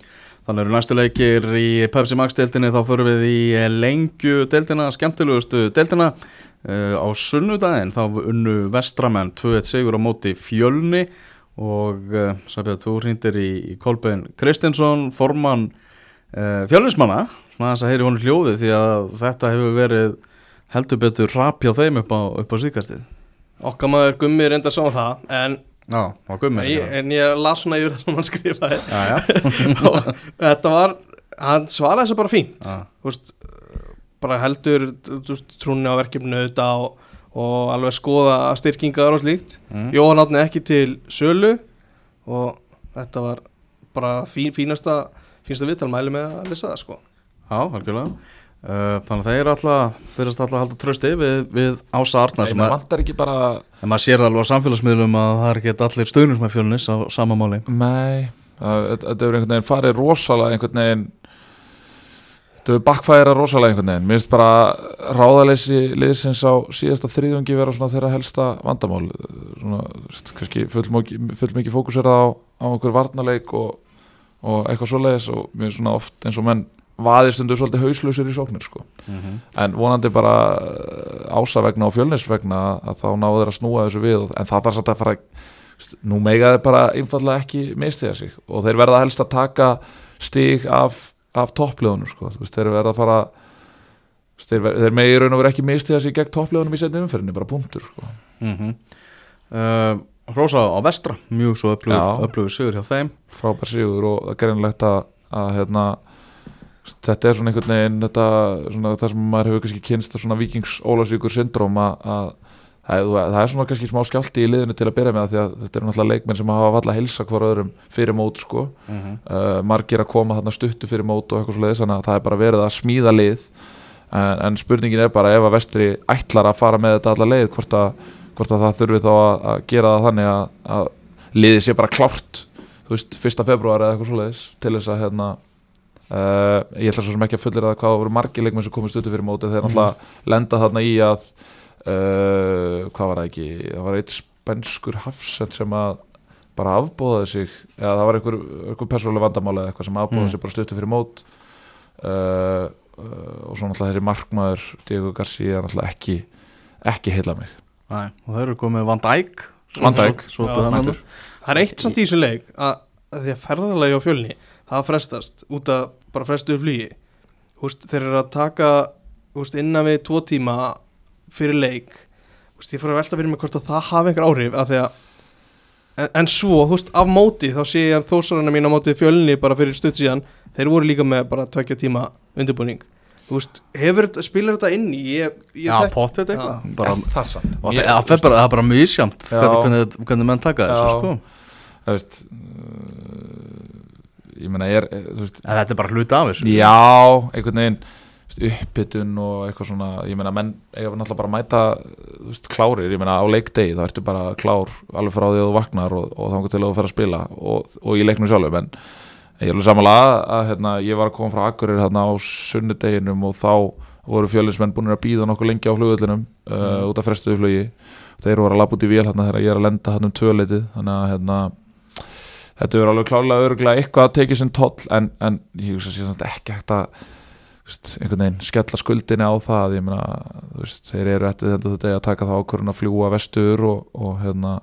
Þannig eru næstu leikir í Pepsi Max deildinni. Þá förum við í lengju deildina, skemmtilegustu deildina. Uh, á sunnudaginn þá unnu vestramenn 2-1 sigur á móti fjölni og uh, Sabjörn, þú hrýndir í, í Kolbein Kristinsson, formann uh, fjölnismanna, svona þess að heyri honum hljóðið því að þetta hefur verið heldur betur rap hjá þeim upp á, upp á síkastið. Okkar maður Gummi reyndar sá það En, Já, á gummi ég, en ég las svona yfir það sem hann skrifaði Já, já. og þetta var hann svaraði þessu bara fínt veist, bara heldur trúni á verkefnu þetta og, og alveg skoða styrkingar og slíkt. Mm. Jóhann átni ekki til sölu og þetta var bara fín, fínasta fínasta viðtal mæli með að lesa það sko. Já, algjörlega. Uh, Þannig að þeir eru alltaf Þeirrast alltaf að halda trösti við, við Ása Arnar Nei, sem maður að, vantar ekki bara en maður sér það alveg á samfélagsmiðlum að það er ekki allir stöðnir með fjölnis á sama máli. Nei, það- þetta hefur einhvern veginn farið rosalega einhvern veginn Þetta hefur bakkfæra rosalega einhvern veginn Mér finnst bara ráðaleysi liðsins á síðasta þriðungi vera svona þeirra helsta vandamál svona, kannski full, mikið fókus er á, á okkur varnarleik og, og eitthvað svoleiðis og mér finnst svona oft eins og menn vaðir stundur svolítið hauslausir í sóknir sko. mm -hmm. en vonandi bara uh, ása vegna og fjölnis vegna að þá náðu þeir að snúa þessu við en það þarf satt að fara nú mega þeir bara einfallega ekki mistiða sig og þeir verða helst að taka stig af, af toppliðunum sko. Þú veist, þeir verða að fara þeir, þeir megi raun og vera ekki mistiða sig gegn toppliðunum í setni umferðinni, bara punktur sko. mm uh, Rósa á vestra Mjög svo upplögur sigur hjá þeim frábær sigur og greinlegt að, að hérna, þetta er svona einhvern veginn þetta, svona, það sem maður hefur kannski kynst að svona vikings ólasvíkur syndróm að það, það er svona kannski smá skjálti í liðinu til að byrja með því að þetta eru náttúrulega leikmenn sem hafa valla að hilsa hvar öðrum fyrir mót sko. Mm -hmm. uh, margir að koma þarna stuttu fyrir mót og eitthvað svo þannig að það er bara verið að smíða lið. En, en spurningin er bara ef að vestri ætlar að fara með þetta alla leið hvort að, hvort að það þurfi þá að, að gera það þannig að, að liðið sé bara klárt þú veist, fyrsta februar eða eitthvað svo til þess að hérna uh, ég ætla svo sem ekki að fullir að hvað voru margir leikmenn sem komið stuttu fyrir móti þeir náttúrulega lenda þarna í að uh, hvað var það ekki? Það var eitt spenskur hafsend sem að bara afbóðaði sig eða það var einhver, einhver persónuleg vandamála eða eitthvað sem afbóðaði Mm. sig bara stuttu fyrir mót. Uh, og svo náttúrulega þessi markmaður Diego Garcia náttúrulega ekki ekki heila mig. Nei, og þeir eru komið Van Dijk. Van Dijk, svo, svo, Já, svo, mættur. Það er eitt samt í þessu leik að, að því að ferðarlegi á fjölni það frestast út að bara frestuðu Húst, þeir eru að taka húst, innan við tvo tíma fyrir leik húst, ég fór að velta fyrir mig hvort að það hafi einhver áhrif að því að en, en svo, húst, af móti þá sé ég að þósarana mín á móti fjölni bara fyrir stutt síðan, þeir voru líka með bara tvekja tíma undirbúning. Húst, hefur þetta, spilar þetta inn í ég, ég Já, pottet eitthvað. Bara, það samt. Og það, það, er bara, það bara misjamt Já. hvernig, hvernig, hvernig menn taka þessu sko. Það veist uh, ég meina ég er þú veist, þetta er bara hluti af þessu. Já, einhvern veginn þú veist, uppbytun og eitthvað svona ég meina menn eiga náttúrulega bara að mæta þú veist, klárir, ég meina á leikdegi þá ertu bara klár alveg frá því að þú vaknar og, og þangar til að þú fer að spila og, og í leiknum sjálfum en ég er alveg samanlega að, að hérna, ég var að koma frá Akureyri hérna á sunnudeginum og þá voru fjölinsmenn búin að býða nokkuð lengi á flugullinum uh, út af frestuðu flugi þeir voru að labba út í vél hérna þegar ég er að lenda hérna um tvöleitið þannig að hérna þetta verður alveg klárlega örgulega eitthvað að tekið sinn toll en, en ég hugsa sér samt ekki hægt að veist, einhvern veginn skella skuldinni á það. Ég meina, þú veist, þeir eru eftir þetta þetta að taka það ákvörðun að fljúa vestur og, og hérna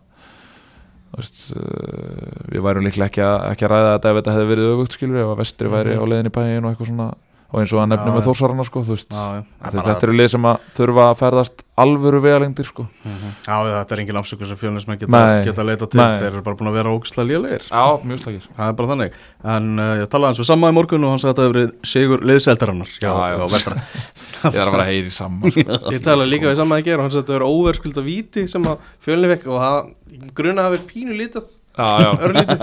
þú veist, uh, við værum líklega ekki að, ekki að ræða þetta ef þetta hefði verið öfugt skilur ef að vestri væri á leiðin í bæin og eitthvað svona og eins og að nefnum með þósarana sko, þú veist Já, já. Þetta, eru lið sem að þurfa að ferðast alvöru vegalengdir sko. Mhm. Já, þetta er engin afsökun sem fjölnismenn geta, Nei. geta leita til, Nei. þeir eru bara búin að vera ógislega lélegir Já, mjög slagir Það er bara þannig En uh, ég talaði hans við Samma í morgun og hann sagði að þetta hefur verið sigur liðseldarannar Já, Já, vestra Ég er að vera að heyri saman sko. Ég talaði líka við saman að gera og hann sagði að þetta verið óverskulda víti sem að fjölni vekk og gruna hafi pínu lítið Örlítið.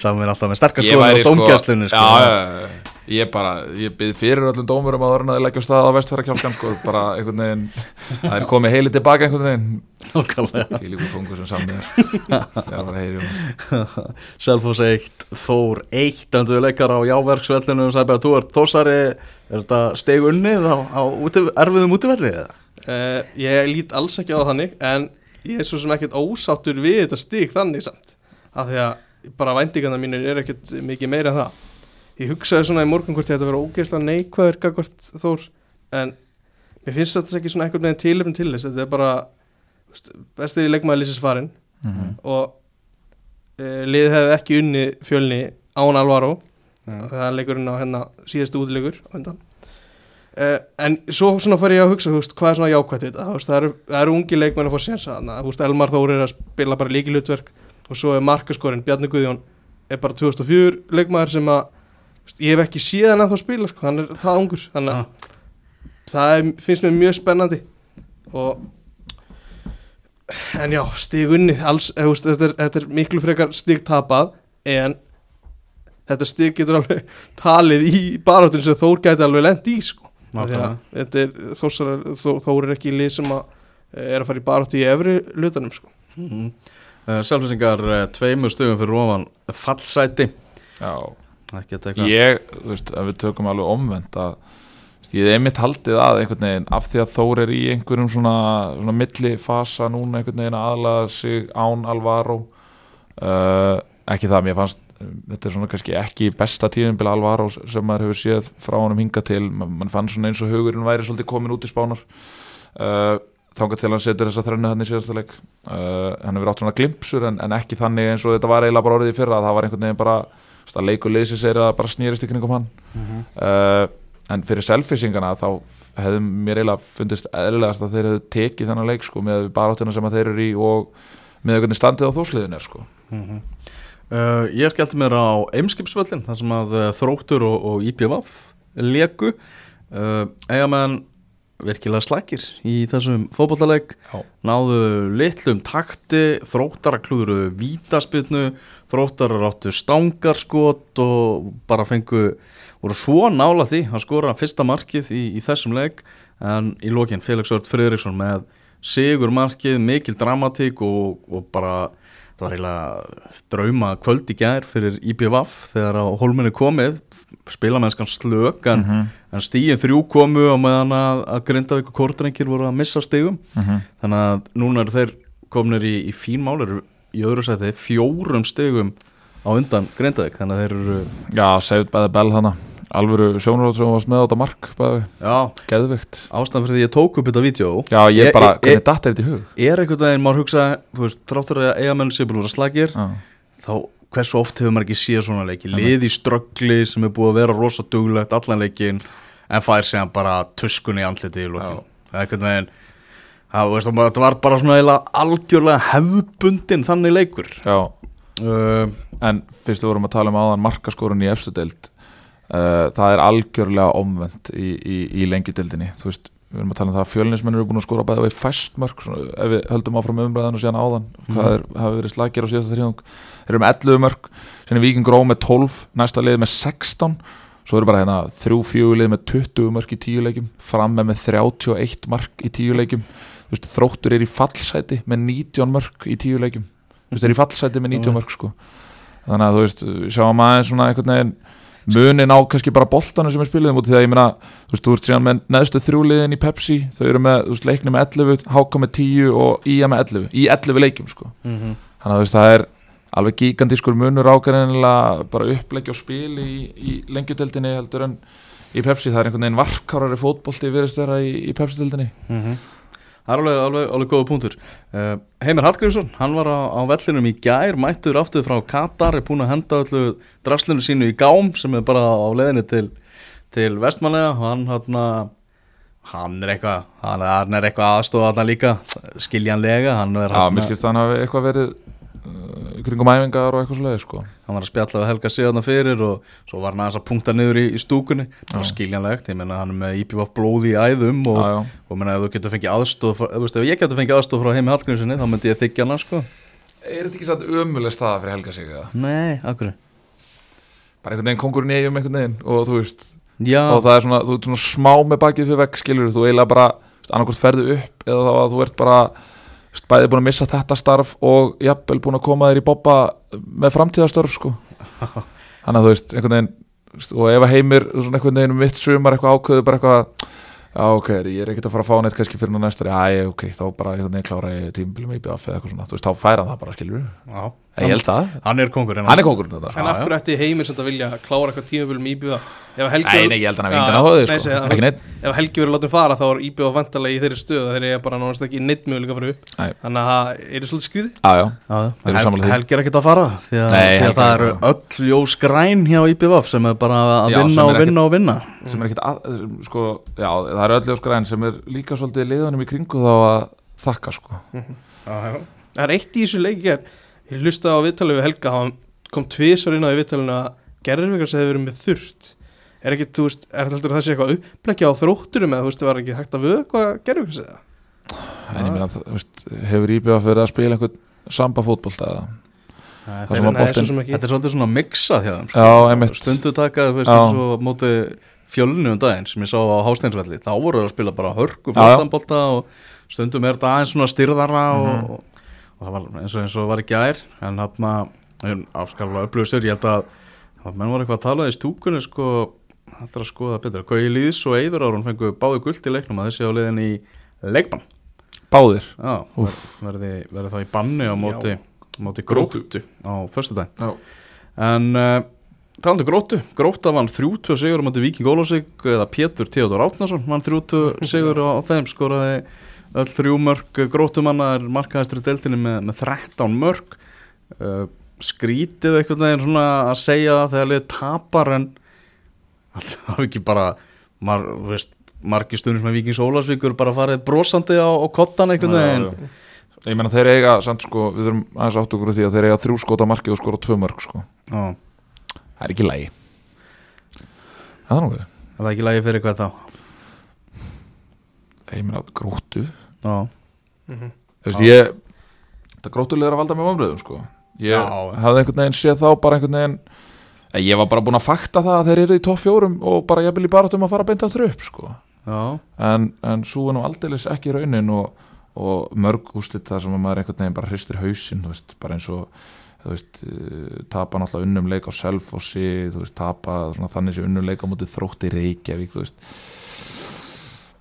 Samma er alltaf með sterkast skoðan væri á sko já, já, já. Ég bara, ég byrð fyrir öllum dómurum að orðin að þið leggja stað á vestfæra kjálkan sko, bara einhvern veginn það er komið heili tilbaka einhvern veginn Ég líka fungur sem samið er þegar var að heyri um Selfoss 1, Þór 1 Endur leikar á jáverksvellinu Sæbjörn, þú ert þósari Er þetta steg unnið á, á úti, erfiðum útivelli? eða? uh, Ég lít alls ekki á það þannig En ég er svo sem ekkert ósáttur við þetta stig þannig samt Af því að bara væntingarna mínir er ekkert mikið meira en það Ég hugsaði svona í morgun hvort ég ætti að vera ógeðslega neikvæður gagvart Þór En mér finnst þetta ekki svona einhvern veginn tilefn til þess. Þetta er bara bestið leikmaður lýsins farin Mhm. Og uh, liðið hefði ekki unni fjölni án Alvaro. Já. það er leikurinn á hérna síðastu útilegur uh, en svo svona fær ég að hugsa veist, hvað er svona jákvætt þetta? Það eru, það eru ungi leikmenn að fá sénsa Elmar Þór er að spila bara líkilutverk og svo er markaskorinn Bjarni Guðjón er bara 2004 leikmaður sem að ég hef ekki síðan að þá spila sko, hann er það ungur þannig að það er, finnst mér mjög spennandi og en já, stig unni alls, eða, þú veist, þetta, er, þetta er miklu frekar stig tapað en þetta stig getur alveg talið í baráttinu sem Þór gæti alveg lent í sko. Er Þór er ekki lið sem að eh, er að fara í baráttu í efri lutanum sko. Mm. Uh, Selfissingar uh, tveimur stugum fyrir ofan fallsæti Já, ég, þú veist, ef við tökum alveg omvend að veist, ég hef einmitt haldið að einhvern veginn af því að Þór er í einhverjum svona, svona milli fasa núna einhvern veginn að aðlaga sig án Alvaro uh, ekki það, mér fannst þetta er svona kannski ekki besta tíðinbila Alvaro sem maður hefur séð frá honum hinga til. Ma- mann fann svona eins og hugurinn væri svolítið komin út í spánar. Uh, þangað til hann setur þessa þrennu hann í síðasta leik. Uh, hann hefur átt svona glimpsur en, en ekki þannig eins og þetta var eiginlega bara orðið í fyrra það var einhvern veginn bara að leikur liðsins er að bara snýrist í kringum hann Mhm. uh, en fyrir selfisingana þá hefði mér eiginlega fundist eðlilegast að þeir hefðu tekið þennan leik sko, með baráttina sem að þeir eru í og með hvernig standið á þósliðin er sko. Mhm. Uh, ég skellti mér á Eimskipsvöllin þar sem að uh, Þróttur og, og IPVF leku uh, eiga meðan virkilega slækir í þessum fótballaleik Já. náðu litlum takti þróttar að klúðuru vítaspilnu þróttar áttu stangarskot og bara fengu voru svo nála því að skora fyrsta markið í, í þessum leik en í lokin Felix Ört Friðriksson með sigur markið, mikil dramatík og, og bara það var eiginlega drauma kvöld í gær fyrir IPVF þegar á holminni komið spilamennskan slök en, Mhm. en stíin þrjú komu og meðan að, að Grindavík og Kortrengir voru að missa stigum Mhm. þannig að núna eru þeir komnir í, í fín mál eru í öðru sæti fjórum stigum á undan Grindavík þannig að þeir eru Já, segð bæði bell hana alvöru sjónarótt sem varst með á þetta mark geðvikt ástæðan fyrir því ég tók upp þetta vídeo. Já, ég E- bara, e- hvernig datt er þetta í hug? er einhvern veginn, maður hugsa tráttur að eigamenn sé búin að vera slagir Já, þá hversu oft hefur maður ekki séð svona leiki? Lið í ströggli sem er búið að vera rosa duglegt allan leikin en fær séðan bara tuskun í andliti það er einhvern veginn það, var bara svona algjörlega hefðbundin þannig leikur. Já. Uh, En fyrst við vorum að tala um áðan markaskorun í efstu deild uh, það er algjörlega omvend í, í, í lengjudeildinni. Þú veist, við erum að tala um það að fjölinismenn eru búin að skora bæði við fæst mörg svona, ef við höldum áfram umræðan og síðan áðan hvað er, hafi verið slagir á síðasta þrjóðung þeir eru með 11 mörg, síðan er Víking Gró með 12 næsta lið með 16 svo eru bara hérna þrjú fjögur lið með 20 mörg í 10 leikjum, fram með 31 mark í 10 leikjum. Þú veist, þróttur er í fallsæti með 19 mörg í 10 leikjum. Þú veist, er í fallsæti með 19 mörg sko. Þannig að þú veist, sjáum aðeins svona einhvern veginn munin á kannski bara boltanu sem er spiluðum út því að ég meina, þú veist, þú ert síðan með neðstu þrjúliðin í Pepsi, þau eru með, veist, leikni með 11, HK með 10 og IA með 11, í 11 leikjum, sko. Mm þannig að þú veist, það er alveg gigantískur munur ákveðinlega bara uppleggja og spil í, í lengjudeldinni heldur en í Pepsi, það er einhvern veginn varkárari fótbolti virðist vera í, í Pepsi-deldinni það er alveg, alveg, alveg góða punktur. Uh, Heimir Hallgrímsson, hann var á, á vellinum í gær mættur aftur frá Katar er búin að henda öllu draslinu sínu í gám sem er bara á leiðinni til, til vestmanlega hann hann hann er eitthvað hann er, hann eitthvað aðstofa þarna líka skiljanlega hann er Já, hann, mér skilst að hann hafi eitthvað verið uh, kringum æfingar og eitthvað svoleiði, sko hann var að spjalla við Helga síðan fyrir og svo var hann aðeins að punkta niður í, í stúkunni bara Já. skiljanlegt, ég menna hann er með IPVF blóði í æðum og, Já, já. og menna ef þú getur fengið aðstof frá, ef, veist, ef ég getur fengið aðstof frá Heimi Hallgrímssoni þá myndi ég þykja hann sko Er þetta ekki satt ömuleg staða fyrir Helga sig? Nei, akkur bara einhvern veginn kongurinn í eigum einhvern veginn og þú veist, Já, og það er svona, þú ert svona smá með bakið fyrir vekk, skilur þú eiginlega bara, annarkvæmt ferðu upp eða þá að þú ert bara bæði búin að missa þetta starf og jafnvel búin að koma þér í bobba með framtíðastörf sko. Þannig að þú veist, einhvern veginn og ef að heimir, svona einhvern veginn um mitt sumar eitthvað ákveðu bara eitthvað já ok, ég er ekkert að fara að fá neitt kannski fyrir næsta ári, já ok, þá bara einhvern veginn klára tímbilum í BF eða eitthvað svona, þú veist, þá færa það bara, skilur já. Ég held það, Hann er kongurinn hann er kongurinn þetta En af hverju ætti heimir sem þetta vilja klára eitthvað tímabölum íbjöða Ef Helgi Nei, nei, ég held hann að vinga á höðu, sko, ekki neitt Ef Helgi verður látið fara þá er íbjöða vantarlega í þeirri stöðu Þeir eru bara nánast ekki neitt möguleika fyrir upp. Þannig að það er svolítið skrýði Já, já, Já, Við erum Hel, sammála því. Helgi er ekkert að fara því að, Nei, því að Helgi það er eru öll ljós græn hjá IPVF sem er bara að vinna og vinna og vinna. sem er ekkert að, sko, já, það er öll ljóskræn sem er líka svolítið liðunum í kringu þá að þakka, sko. Það er eitt í þessu leiki ger Ég hlustaði á viðtalið við Helga Hann kom tvisar inn á viðtalinu að Gerðurvikar sem hefur verið með þurrt Er ekki, þú veist, er þetta heldur að það sé eitthvað uppleggja á þrótturum eða þú veist, var ekki hægt að vöka Gerðurvikar segja en ég meina, þú veist, hefur IBF verið að spila einhvern samba fótbolta eða Það Það Þetta er svolítið svona mixað hjá þeim sko. Stundu taka, þú veist, Já. eins og móti fjölinu um daginn sem ég sá á Hásteinsvelli þá voru það að spila bara hörku fóttanbolta og stundum er þetta aðeins svona styrðara Mhm. og það var eins og, eins og var ekki gær en hann afskarlega upplöfustur ég held að að menn voru eitthvað að tala í stúkunni sko, heldur að skoða betur. Kauði Lýðs og Eyður Árun fengu báði guld í leiknum að þessi á liðin í leikbann. Báðir? Já, verði, verði þá í banni á móti, móti Gróttu. á föstudaginn. Já, En uh, talandi um gróttu, grótta vann 30 sigur á móti Víking Ólafsvík eða Pétur Theodor Átnason vann 30 sigur á þeim skoraði öll þrjú mörg gróttumanna er markaðistur í deltinni með, með 13 mörg uh, skrítið svona að segja það þegar liðið tapar en er ekki bara mar, margir stundum sem Víkings Ólafsvíkur bara farið brosandi á, á kottan já. Ég meina, þeir eiga, samt sko, við þurfum aðeins átt okkur því að þeir eiga þrjú skota marki og skora tvö mörg, sko. Það er ekki lægi Það er nokkuð það er ekki lægi fyrir hvað þá? Ég meina, gróttu Já, Mhm. Þú veist, ég Það gróttulega er að valda með vamröðum, sko. Ég Já. hafði einhvern veginn séð þá bara einhvern veginn Eh, Ég var bara búinn að fakta það að þeir eru í topp fjórum og bara jafnvel í barátum að fara beint aftur upp, sko. Já, en, en svo er nú aldeilis ekki raunin og, og mörg úslit þar sem að maður einhvern veginn bara hristir hausinn þú veist, bara eins og þú veist, uh, tapa náttúrulega unnum leik á Selfossi, þú veist, tapa svona, þannig sem unnum leik á móti þrótti Reykjavík þú veist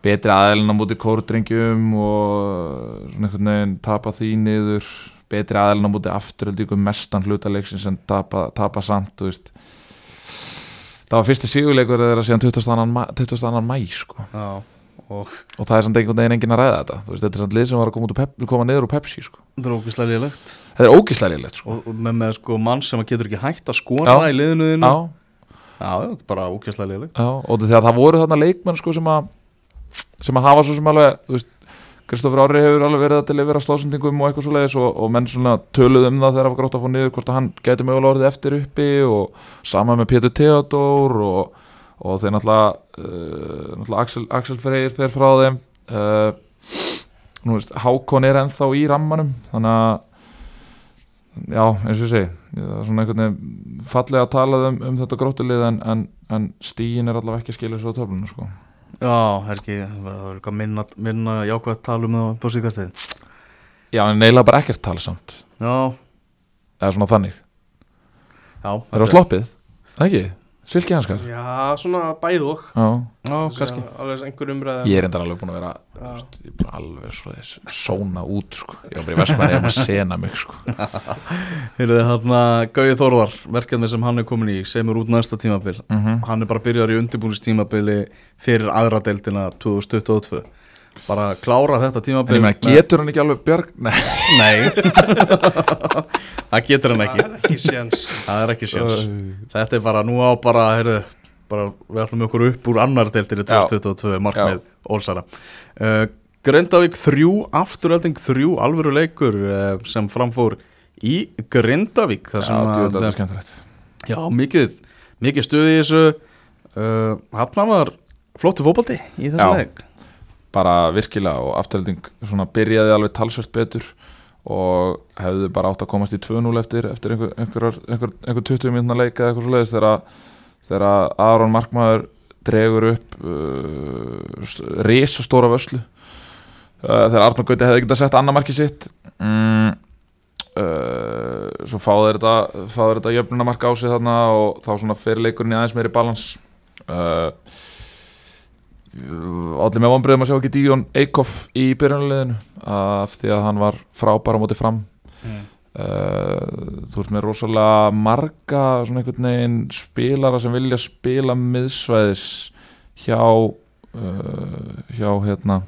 betri aðeilin á móti kórdrengjum og svona einhvern veginn tapa því niður betri aðeilin á móti afturöldíkum mestan hlutaleiksins sem tapa, tapa samt veist það var fyrsti sigurleikur þeirra síðan 22. mæ, 22. mæ sko og og það er samt einhvern veginn enginn að ræða þetta veist, þetta er samt lið sem var að koma, pep, koma niður úr Pepsi sko. það er ógislega liðlegt þetta er ógislega lélegt sko. og, með, með sko mann sem getur ekki hægt að skora Já. í liðinu já, já, þetta er bara ógislega liðlegt og þegar það voru þarna leikmenn sko, sem, að, sem að hafa svo sem alveg þú veist, Kristoffer Ári hefur alveg verið að delivera slásendingum og eitthvað svo leiðis og, og menn svona töluð um það þegar það var grátt að fá niður hvort að hann gæti mögulega orðið eftir uppi og sama með Pétur Theodor og, og þeir náttúrulega, uh, náttúrulega Axel, Axel Freyr fer frá þeim uh, nú veist, Hákon er ennþá í rammanum þannig að já, eins og segi það er svona einhvern veginn fallega að tala um, um þetta grótulið en, en, en stíin er allavega ekki að skilja svo á töflunum sko. Já, Helgi, það var eitthvað minna, minna jákvæð að tala um það á síðkastið. Já, en neila bara ekkert tala samt. Já, eða svona þannig, já, það er á sloppið? Ekki, svilki hanskar já, svona bæð og. Alveg einhver umræða. Ég er endar alveg búin að vera veist, er alveg svo þess sóna út sko. ég var bara í Vestmanni að sena mig sko. Heyrðu hérna Gauði Þórðar, verkefni sem hann er komin í semur út næsta tímabil. Mm hann er bara byrjar í undirbúinistímabili fyrir aðra deildina 2022 bara klára þetta en tímabil ég meina, getur hann ekki alveg björg? Nei, Nei Það getur hann ekki. Það er ekki séns. Það er ekki sjans Þetta er bara, nú á bara, heyrðu bara, Við ætlum okkur upp úr annar deildinu 2022 markmið Ólsara uh, Grindavík 3, afturölding 3 alvöru leikur uh, sem framfór í Grindavík já, þar sem djúvel, að þetta er skemmtilegt. Já, mikið, mikið stuði í þessu. Uh, Hann var flottu fótbolti í þessu Já. leik. Bara virkilega og afturhalding svona byrjaði alveg talsvert betur og hefðu bara átt að komast í 2-0 eftir, eftir einhver, einhver, einhver, einhver 20 minúna leika eitthvað svo leiðis þegar, þegar Aron Markmaður dregur upp uh, risastóra vöslu uh, þegar Arnur Gauti hefði getað sett annar marki sitt. Mm, uh, svo fáður þetta fáður þetta jöfnunamark á sig þarna og þá svona fyrir leikurinn í aðeins meiri balans. Uh, allir með vonbreiðum að sjá ekki Díón Eikhoff í byrjunarliðinu af því að hann var frábæra á móti fram Mm. uh, þú ert með rosalega marga svona einhvern veginn spilara sem vilja spila miðsvæðis hjá uh, hjá hérna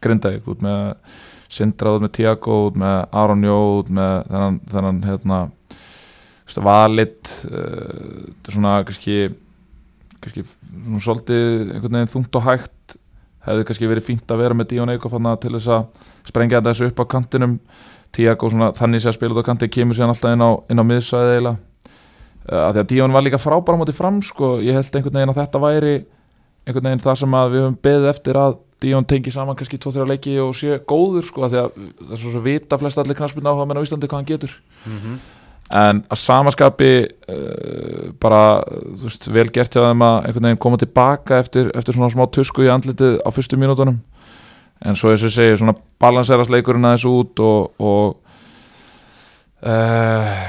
Grindavík, út með Sindra, út með Tiago, út með Aron Jó, út með þennan, þennan hérna veist, valit uh, er svona kannski kannski svona svolítið einhvern veginn þungt og hægt. Hefði kannski verið fínt að vera með Díón þarna til þess að sprengja þessu upp á kantinum. Tiago þannig að spila út á kanti kemur síðan alltaf inn á, inn á miðsvæði eiginlega. Uh, að því að Díón var líka frábæra móti fram sko, ég held einhvern veginn að þetta væri einhvern veginn það sem að við höfum beðið eftir að Díón tengi saman kannski 2-3 leiki og sé góður sko, að því að það er svo svo vita flest allir knaspinn áhuga menn á Íslandi hvað hann getur. Mhm. En að samaskapi uh, bara, þú veist, vel gert hjá þeim að einhvern veginn koma tilbaka eftir, eftir svona smá tusku í andlitið á fyrstu mínútonum en svo eins og ég segi, svona balanserast leikurinn aðeins út og, og uh,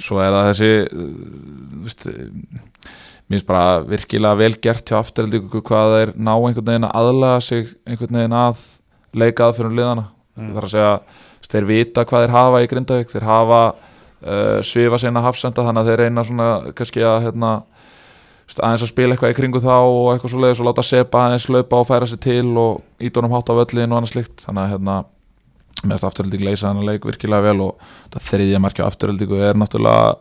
svo er það þessi þú veist mér finnst bara virkilega vel gert hjá afturhaldíku hvað þeir ná einhvern veginn að aðlaga sig einhvern veginn að leika aðfyrir liðana Mm. þar að segja, þeir vita hvað þeir hafa í Grindavík, þeir hafa uh, svifa sinna hafsenda þannig að þeir reyna svona kannski að hérna, aðeins að spila eitthvað í kringu þá og eitthvað svo leiðis og láta sepa aðeins laupa og færa sig til og ídónum hátt á völlin og annað slikt þannig að hérna meðast afturhaldík leysa hann að leik virkilega vel og þetta þriðja markja afturhaldíku er náttúrulega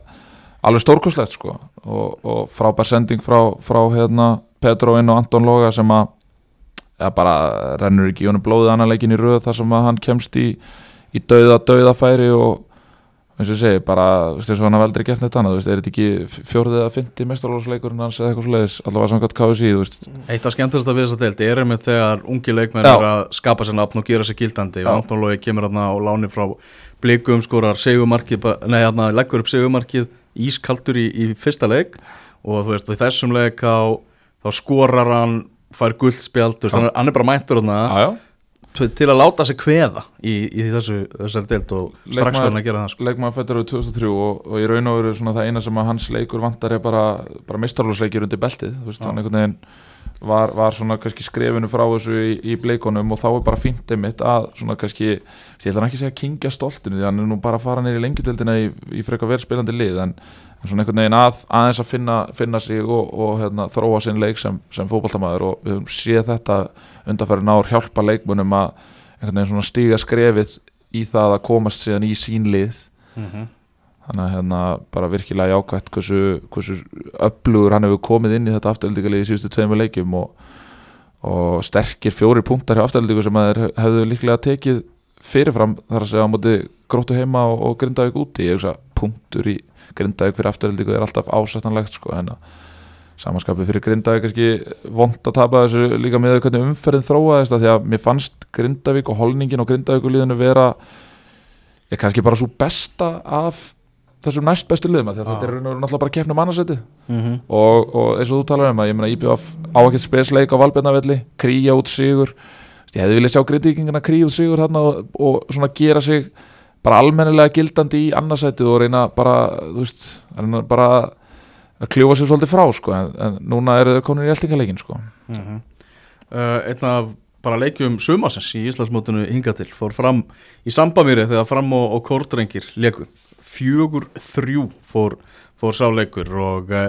alveg stórkoslegt sko. Og, og frábær sending frá, frá hérna Petro inn og Anton Loga sem að eða bara rennur ekki í honum blóðið annan leikin í röð þar sem að hann kemst í, í dauða dauðafæri og eins og ég segi, bara, þú veist, eins og hann hafði aldrei gert neitt annað, þú veist, er þetta ekki fjórðið eða fyndi mestarlóðsleikurinn hans eða eitthvað svoleiðis allavega samkvæmt KSI, þú veist. Eitt af skemmtilegast við þess að deild er einmitt þegar ungi leikmenn er að skapa sér nafn og gera sér gildandi. Og Anton Lói kemur hérna á láni frá blikum skorar segumarkið, nei hérna leggur upp segumarkið ískaldur í, í fyrsta leik. Og þú veist, þessum leik á, þá skorar hann fær guldspjaldur, þannig að hann er bara mættur já, til að láta sig kveða í, í þessu, þessari deild og strax Leikmaður- verðin að gera það sko. leikmaður fættur árið 2003 og, og í raun og veru svona það eina sem að hans leikur vantar er bara, bara mistarlóðsleikir undir beltið, veist, hann einhvern veginn var, var svona kannski skrefinu frá þessu í, í bleikonum og þá er bara fínt einmitt að svona kannski, ég ætla hann ekki að segja kingja stoltinu því hann er nú bara að fara neyri í lengjutildina í, í frekar verðspilandi lið en, en svona einhvern veginn að aðeins að finna, finna sig og, og hérna, þróa sinn leik sem, sem fótballtamaður og við höfum séð þetta undanfæri nár hjálpa leikmunum að stíga skrefið í það að komast síðan í sín lið. Mm þannig að hérna bara virkilega jákvætt hversu, hversu upplugur hann hefur komið inn í þetta afturöldingalegi í síðustu tveimur leikjum og, og sterkir fjóri punktar hjá afturöldingu sem hefðu líklega tekið fyrirfram þar að segja á móti gróttu heima og, og grindavík úti. Ég hugsa punktur í grindavík fyrir afturöldingu er alltaf ásættanlegt sko en að samanskapið fyrir grindavík kannski vond að tapa þessu líka með hvernig umferðin þróaðist að því að mér fannst grindavík og holningin og grindavíkulíðinu vera ég kannski bara svo besta af þessum næst bestu liðum að Já. þetta er náttúrulega bara keppnum annarsæti -hmm. og, og eins og þú talar um að ég meina IBF á ekkert spesleik á Valbjarnavelli kríja út sigur ég hefði viljað sjá grindvíkingana kríja út sigur og, og svona gera sig bara almennilega gildandi í annarsætið og reyna bara þú veist, reyna bara að kljúfa sér svolítið frá sko en, en núna eru þau konur í eltingaleikin sko. Uh, Einn af bara leikjum sumasins í Íslandsmótinu hingað til fór fram í sambamýri þegar fram og, og kórdrengir leku fjögur þrjú fór, fór sáleikur og uh,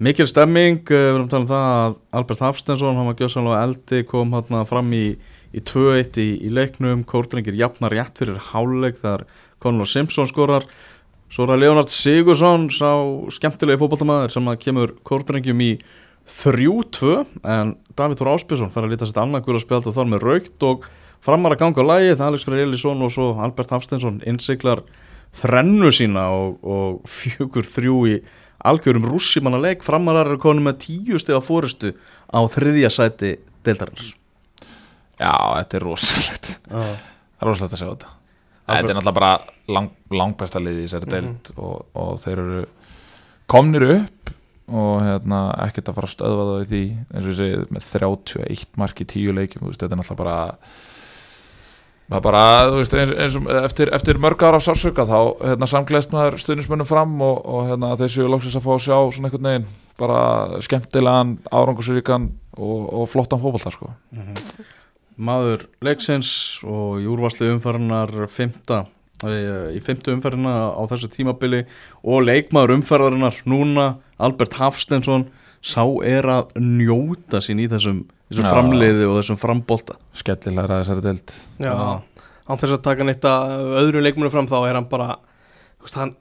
mikil stemming, uh, við erum að tala um það að Albert Hafstensson, hann var gjössanlega eldi kom hann fram í, í 2-1 í, í leiknum, kórdrengir jafnar rétt fyrir háleik þar Conor Simpson skorar. Svo er það Leonard Sigursson sá skemmtilegi fótballtamaður sem að kemur kórdrengjum í 3-2 en Davíð Þór Áspjösson fær að lítast annað gula spjald og þar með raukt og framar að ganga á lægið, Alex Freyr Elísson og svo Albert Hafstensson innsiklar þrennu sína og, og fjögur þrjú í algjörum rússimanna leik. Framarar eru konum með tíu steg á fórustu á þriðja sæti deildarins Já, þetta er rosalegt. Það er rosalegt að sjá þetta. Þetta er náttúrulega bara lang, langbesta liði í þessari deild og, og þeir eru komnir upp og hérna, ekkert að fara að stöðva það í því. Eins og ég segi með 31 mark í 10 leikjum, þú veist, þetta er náttúrulega bara það er bara, þú veist, eins, eins og eftir, eftir mörg ára af sársöka þá hérna, samgleðst maður stuðnismönnum fram og, og hérna, þeir séu loksins að fá að sjá svona einhvern veginn, bara skemmtilegan árangursríkan og, og flottan fótbolta sko. Maður leiksins og í úrvarslu umferðinar fymta í fymtu umferðina á þessu tímabili og leikmaður umferðarinnar núna, Albert Hafstensson sá er að njóta sín í þessum, þessum Já. framliði og þessum frambolta skemmtilegra þessari deild Já, Já. án þess að taka neitt að öðru leikmunum fram þá er hann bara þú veist, hann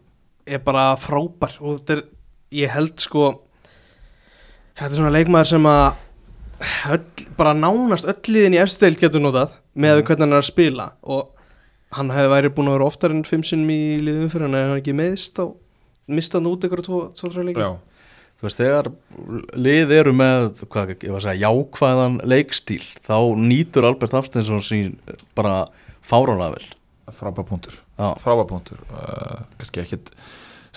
er bara frábær og þetta er, ég held sko þetta er svona leikmaður sem að öll, bara nánast öll liðin í eftir deild getur notað með hvernig hann er að spila. Og hann hefði væri búin að vera oftar en fimm sinnum í liðum fyrir hann eða hann ekki meðist á mista hann út ykkur tvo, tvo, þrjá leiki. Þú veist, þegar lið eru með, hvað, ég var að segja, jákvæðan leikstíl, þá nýtur Albert Hafstensson sín bara fárálega vel. frábær punktur. Já, frábær punktur. Uh, kannski ekkit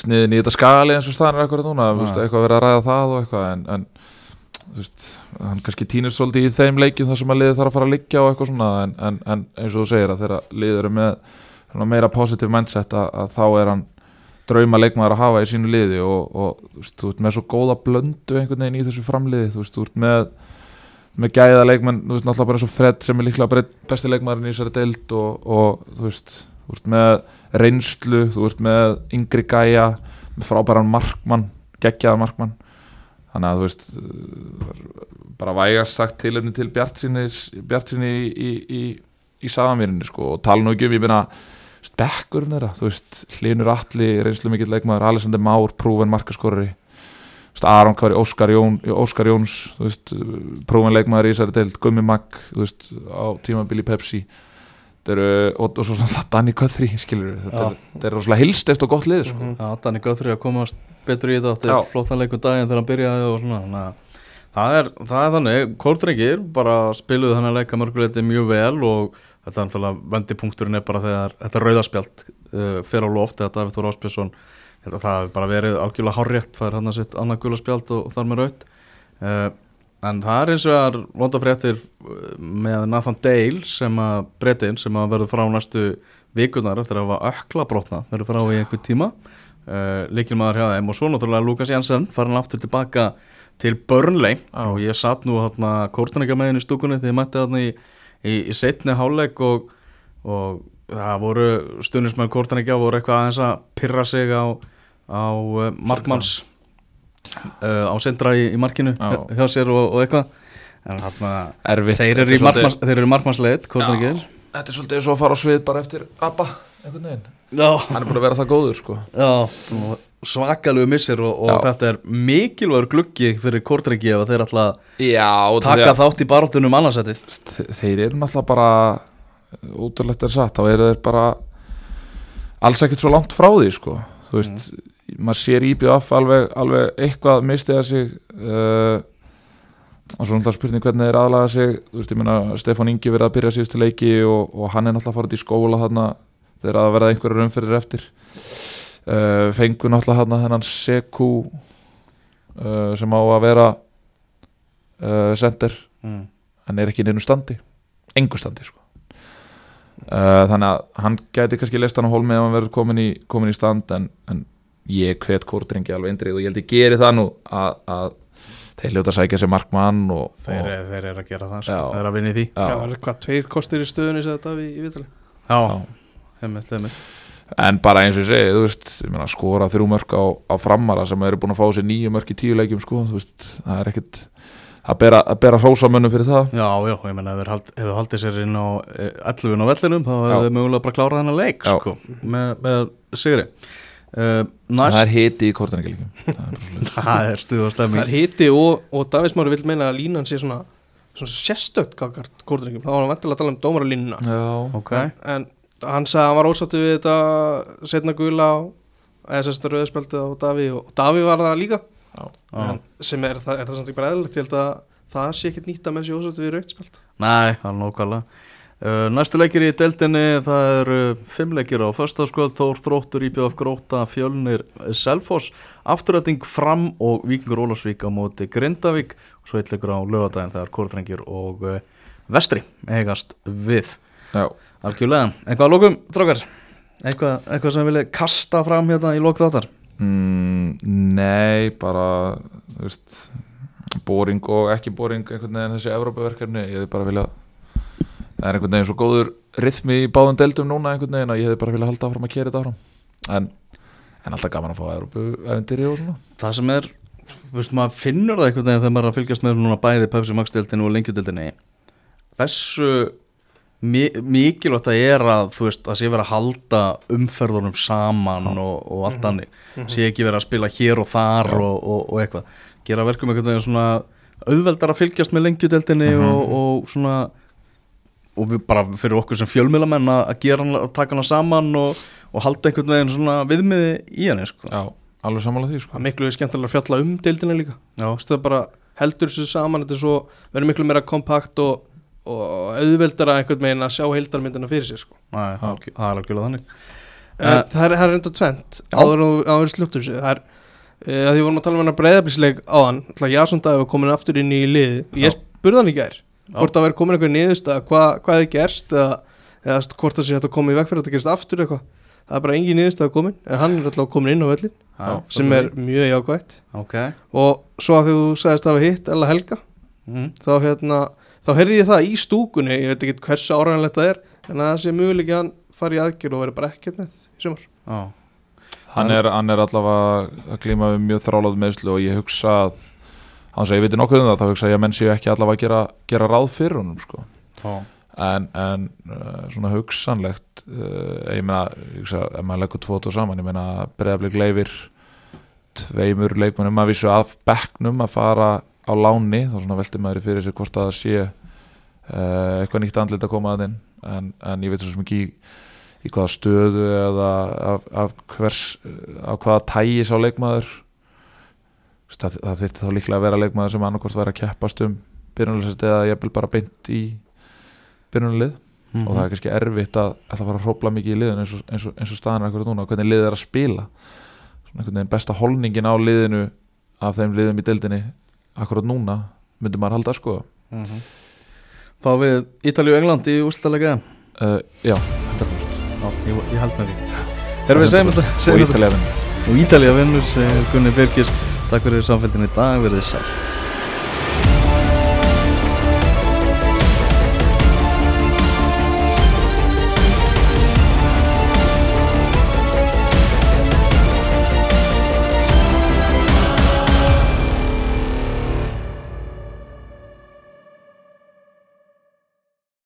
sniðin í þetta skali eins og staðan er eitthvað núna, Nei. eitthvað verið að ræða það og eitthvað en, en veist, hann kannski týnir svolítið í þeim leikjum þar sem að liðið þarf að fara að liggja og eitthvað svona en, en, en eins og þú segir að þegar liðið eru með meira positive mindset að, að þá er hann drauma leikmaður að hafa í sínu liði og, og þú veist, þú ert með svo góða blöndu einhvern veginn í þessu framliði, þú veist, þú ert með með gæða leikmenn, þú veist, náttúrulega bara eins og Fred sem er líklega besti leikmaðurinn í þessari deild og, og þú veist, þú ert með reynslu, þú ert með yngri gæja, með frábæran markmann, geggjaðan markmann þannig að þú veist bara vægast sagt til henni til Bjart sinni, Bjart sinni í, í, í, í sagamýrinni sko. Og tala nú ekki um, ég meina bekkurinn þeirra, þú veist, Hlinur Atli reynslu mikill leikmaður, Alexander Már prúven veist, Aron Kári Óskar, Jón, Óskar Jóns þú veist, prúven leikmaður í þessari deild Gummi Magg, þú veist, á tímabili Pepsi eru, og, og svo svona Danny Guthrie, skilur þetta er, er rosalega hilstift og gott lið sko. Mhm. Já, Danny Guthrie að komast betur í þetta Já. átti flottan leikum daginn þegar hann byrjaði og svona þannig að það er, það er þannig, kórdrengir bara spiluðu þannig að leika mörguleiti mjög vel og þetta er náttúrulega vendipunkturinn er bara þegar þetta rauðaspjald uh, fer á loft eða David Þór Áspjösson það hafi bara verið algjörlega hárrétt fær hann að sitt annað gulaspjald og, og þar með raut uh, en það er eins og það er vonda fréttir uh, með Nathan Dale sem að breytin sem að verður frá næstu vikunar eftir að hafa ökla brotna verður frá í einhver tíma. Uh, líkilmaður hjá þeim og svo náttúrulega Lukas Jensen farin aftur tilbaka til Burnley. Já. og ég satt nú hérna kórtaninga með henni í stúkunni þegar ég mætti þarna í, í, í setni hálfleik og, og það voru stundismenn kórtaninga voru eitthvað aðeins að pyrra sig á, á uh, markmanns uh, á sendra í, í markinu Já. hjá- sér og, og eitthvað. En hérna Erfitt. þeir Þetta eru í er svolítið- markmanns, þeir eru í markmannsleit kórtaningir Þetta er svolítið eins og að fara á svið bara eftir Abba, einhvern veginn. Já, Hann er búin að vera það góður sko. Já, svakalegu missir og, og Já. þetta er mikilvægur gluggi fyrir kórtrengi ef þeir ætla að Já, og taka þegar- þátt í baráttunum annarsætti Þe- Þeir eru náttúrulega bara útrúlegt er satt, þá eru þeir bara alls ekkert svo langt frá því sko, þú veist maður sér IBF alveg, alveg eitthvað mistiða sig uh, og svo náttúrulega spurning hvernig þeir aðlaga sig þú veist, ég meina, Stefán Ingi verið að byrja síðustu leiki og, og hann er náttúrulega farið í skóla þarna þegar að verða einhverjar umferðir eftir uh, fengu náttúrulega þarna þennan Seku uh, sem á að vera uh, sender mm. hann er ekki í neinu standi engu standi sko. uh, þannig að hann gæti kannski leist hann á hólmi ef hann verður komin í, komin í stand en, en ég hvet kórdrengi alveg eindrið og ég held ég geri það nú að, að þeir ljóta að sækja sér markmann og, þeir, og þeir eru að gera það sko. Já. þeir eru að vinna í því Já, hvað, tveir kostir í stöðunni þetta í, í vitali Já, já. heimilt, heimilt en bara eins og ég segi, þú veist ég meina, skora þrjú mörk á, á framara sem eru búin að fá sér nýju mörk í tíu leikjum sko, þú veist, það er ekkit að bera, bera hrósamönnum fyrir það Já, já, ég menna ef þeir hald, haldið sér inn á eh, 11 á vellinum þá hefur þeir mögulega bara klárað hennar leik Já. sko, með, með sigri uh, það Næst, er hiti í líka það er það er stuð og Það stemming er hiti og, og Davís Mári vil meina að línan sé svona, svona sérstökt kórdrengum, þá var hann vantilega að tala um dómaralínuna já, Ok, en hann sagði að hann var ósáttu við þetta setna gula á eða sérst rauðspjaldið á Daví og Daví var það líka. Já. já. en sem er, það, er það samt ekki bara eðlilegt? Ég held að það sé ekkert nýtt að menn sé ósáttu við rauðspjald Nei, það er Uh, næstu leikir í deildinni, það eru fimm leikir á föstaskvöld, Þór Þróttur, Íbjöf Gróta, Fjölnir, Selfoss, Afturræting Fram og Víkingur Ólarsvík á móti Grindavík. Og svo eitt leikur á lögadaginn þegar Kórdrengir og uh, Vestri eigast við. Já, Algjörlega, eitthvað að lókum, drókar? Eitthvað, eitthvað sem vilja kasta fram hérna í lók þáttar? mm, nei, bara þú veist boring og ekki boring einhvern veginn þessi Evrópaverkefni, ég hefði bara vilja það er einhvern veginn svo góður rithmi í báðum deildum núna einhvern veginn að ég hefði bara vilja halda áfram að kera þetta áfram. En, en alltaf gaman að fá Evrópaverkefni og svona. Það sem er, veist, maður finnur það einhvern veginn þegar maður er að fylgjast með núna bæði Pepsi Max deildinu og lengjudeildinni hversu mi mikilvægt það er að þú veist, að sé verið að halda umferðunum saman og, og allt hannig sé ekki verið að spila hér og þar og, og, og eitthvað, gera verkum einhvern veginn svona auðveldar að fylgjast með lengjudeildinni og, og svona og við bara fyrir okkur sem fjölmiðlamenn að að gera hana, að taka hana saman og, og halda einhvern veginn svona viðmiði í henni sko. Já, alveg sammála því sko. Er miklu skemmtilega að fjalla um deildina líka. Já. Þú veist, það bara heldur þessu saman þetta er svo, verður miklu meira kompakt og, og auðveldara einhvern veginn að sjá heildarmyndina fyrir sér sko. Næ, það er er algjörlega þannig. Uh, það er, er enda tvent áður en slúttur þessu það er uh, að því vorum að tala um hennar breyðablísleik á hann Jason Davíð var komin aftur inn í lið ég spurði hann í gær hvort það væri komin einhver niðurst að hvað, hvað hefði gerst eða, eða hvort það sé hægt að koma í veg fyrir að þetta gerist aftur eitthvað. Það er bara engin niðurst að komin en hann er alltaf komin inn á völlin Já, sem er mjög jákvætt. Ok. Og svo að því þú sagðist að hafa hitt Ella Helga mm. þá hérna þá heyrði ég það í stúkunni ég veit ekki hversu áræðanlegt það er en að það sé möguleik að hann fari í aðgjör og veri bara ekkert með í sumar. Já, hann er, hann er allavega að glíma við mjög þráláð meðslu og ég hugsa að hans að ég veit nokkuð um það, þá hugsa ég að menn séu ekki allavega að gera, gera ráð fyrir honum sko. en, en uh, svona hugsanlegt uh, ég meina, ég hugsa, ef maður leggur tvo og tvo saman, ég meina breyðaflik leifir tveimur leikmennum að vísu af bekknum að fara á láni, þá svona velti maður fyrir sér hvort að það sé uh, eitthvað nýtt andlit að koma að inn en, en ég veit svo sem ekki í, hvaða stöðu eða af, af hvers, af hvaða tægi sá leikmaður það, það þyrfti þá líklega að vera leikmaður sem annarkvort væri að keppast um byrjunarlist eða ég vil bara beint í byrjunarlið. Mhm. og það er kannski erfitt að ætla að fara að hrópla mikið í liðinu eins og, eins og, eins og staðan er akkurat núna hvernig liðið er að spila. Svona einhvern veginn besta holningin á liðinu af þeim liðum í deildinni akkurat núna myndi maður halda sko. Mhm. Fá við Ítalíu og England í úrslutalega uh, já, þetta er Já, ég, ég held með því. Herrum við segjum þetta og Og Ítalía vinnur, Gunni Birgis Takk fyrir samfélgin í dag, verðið sæl.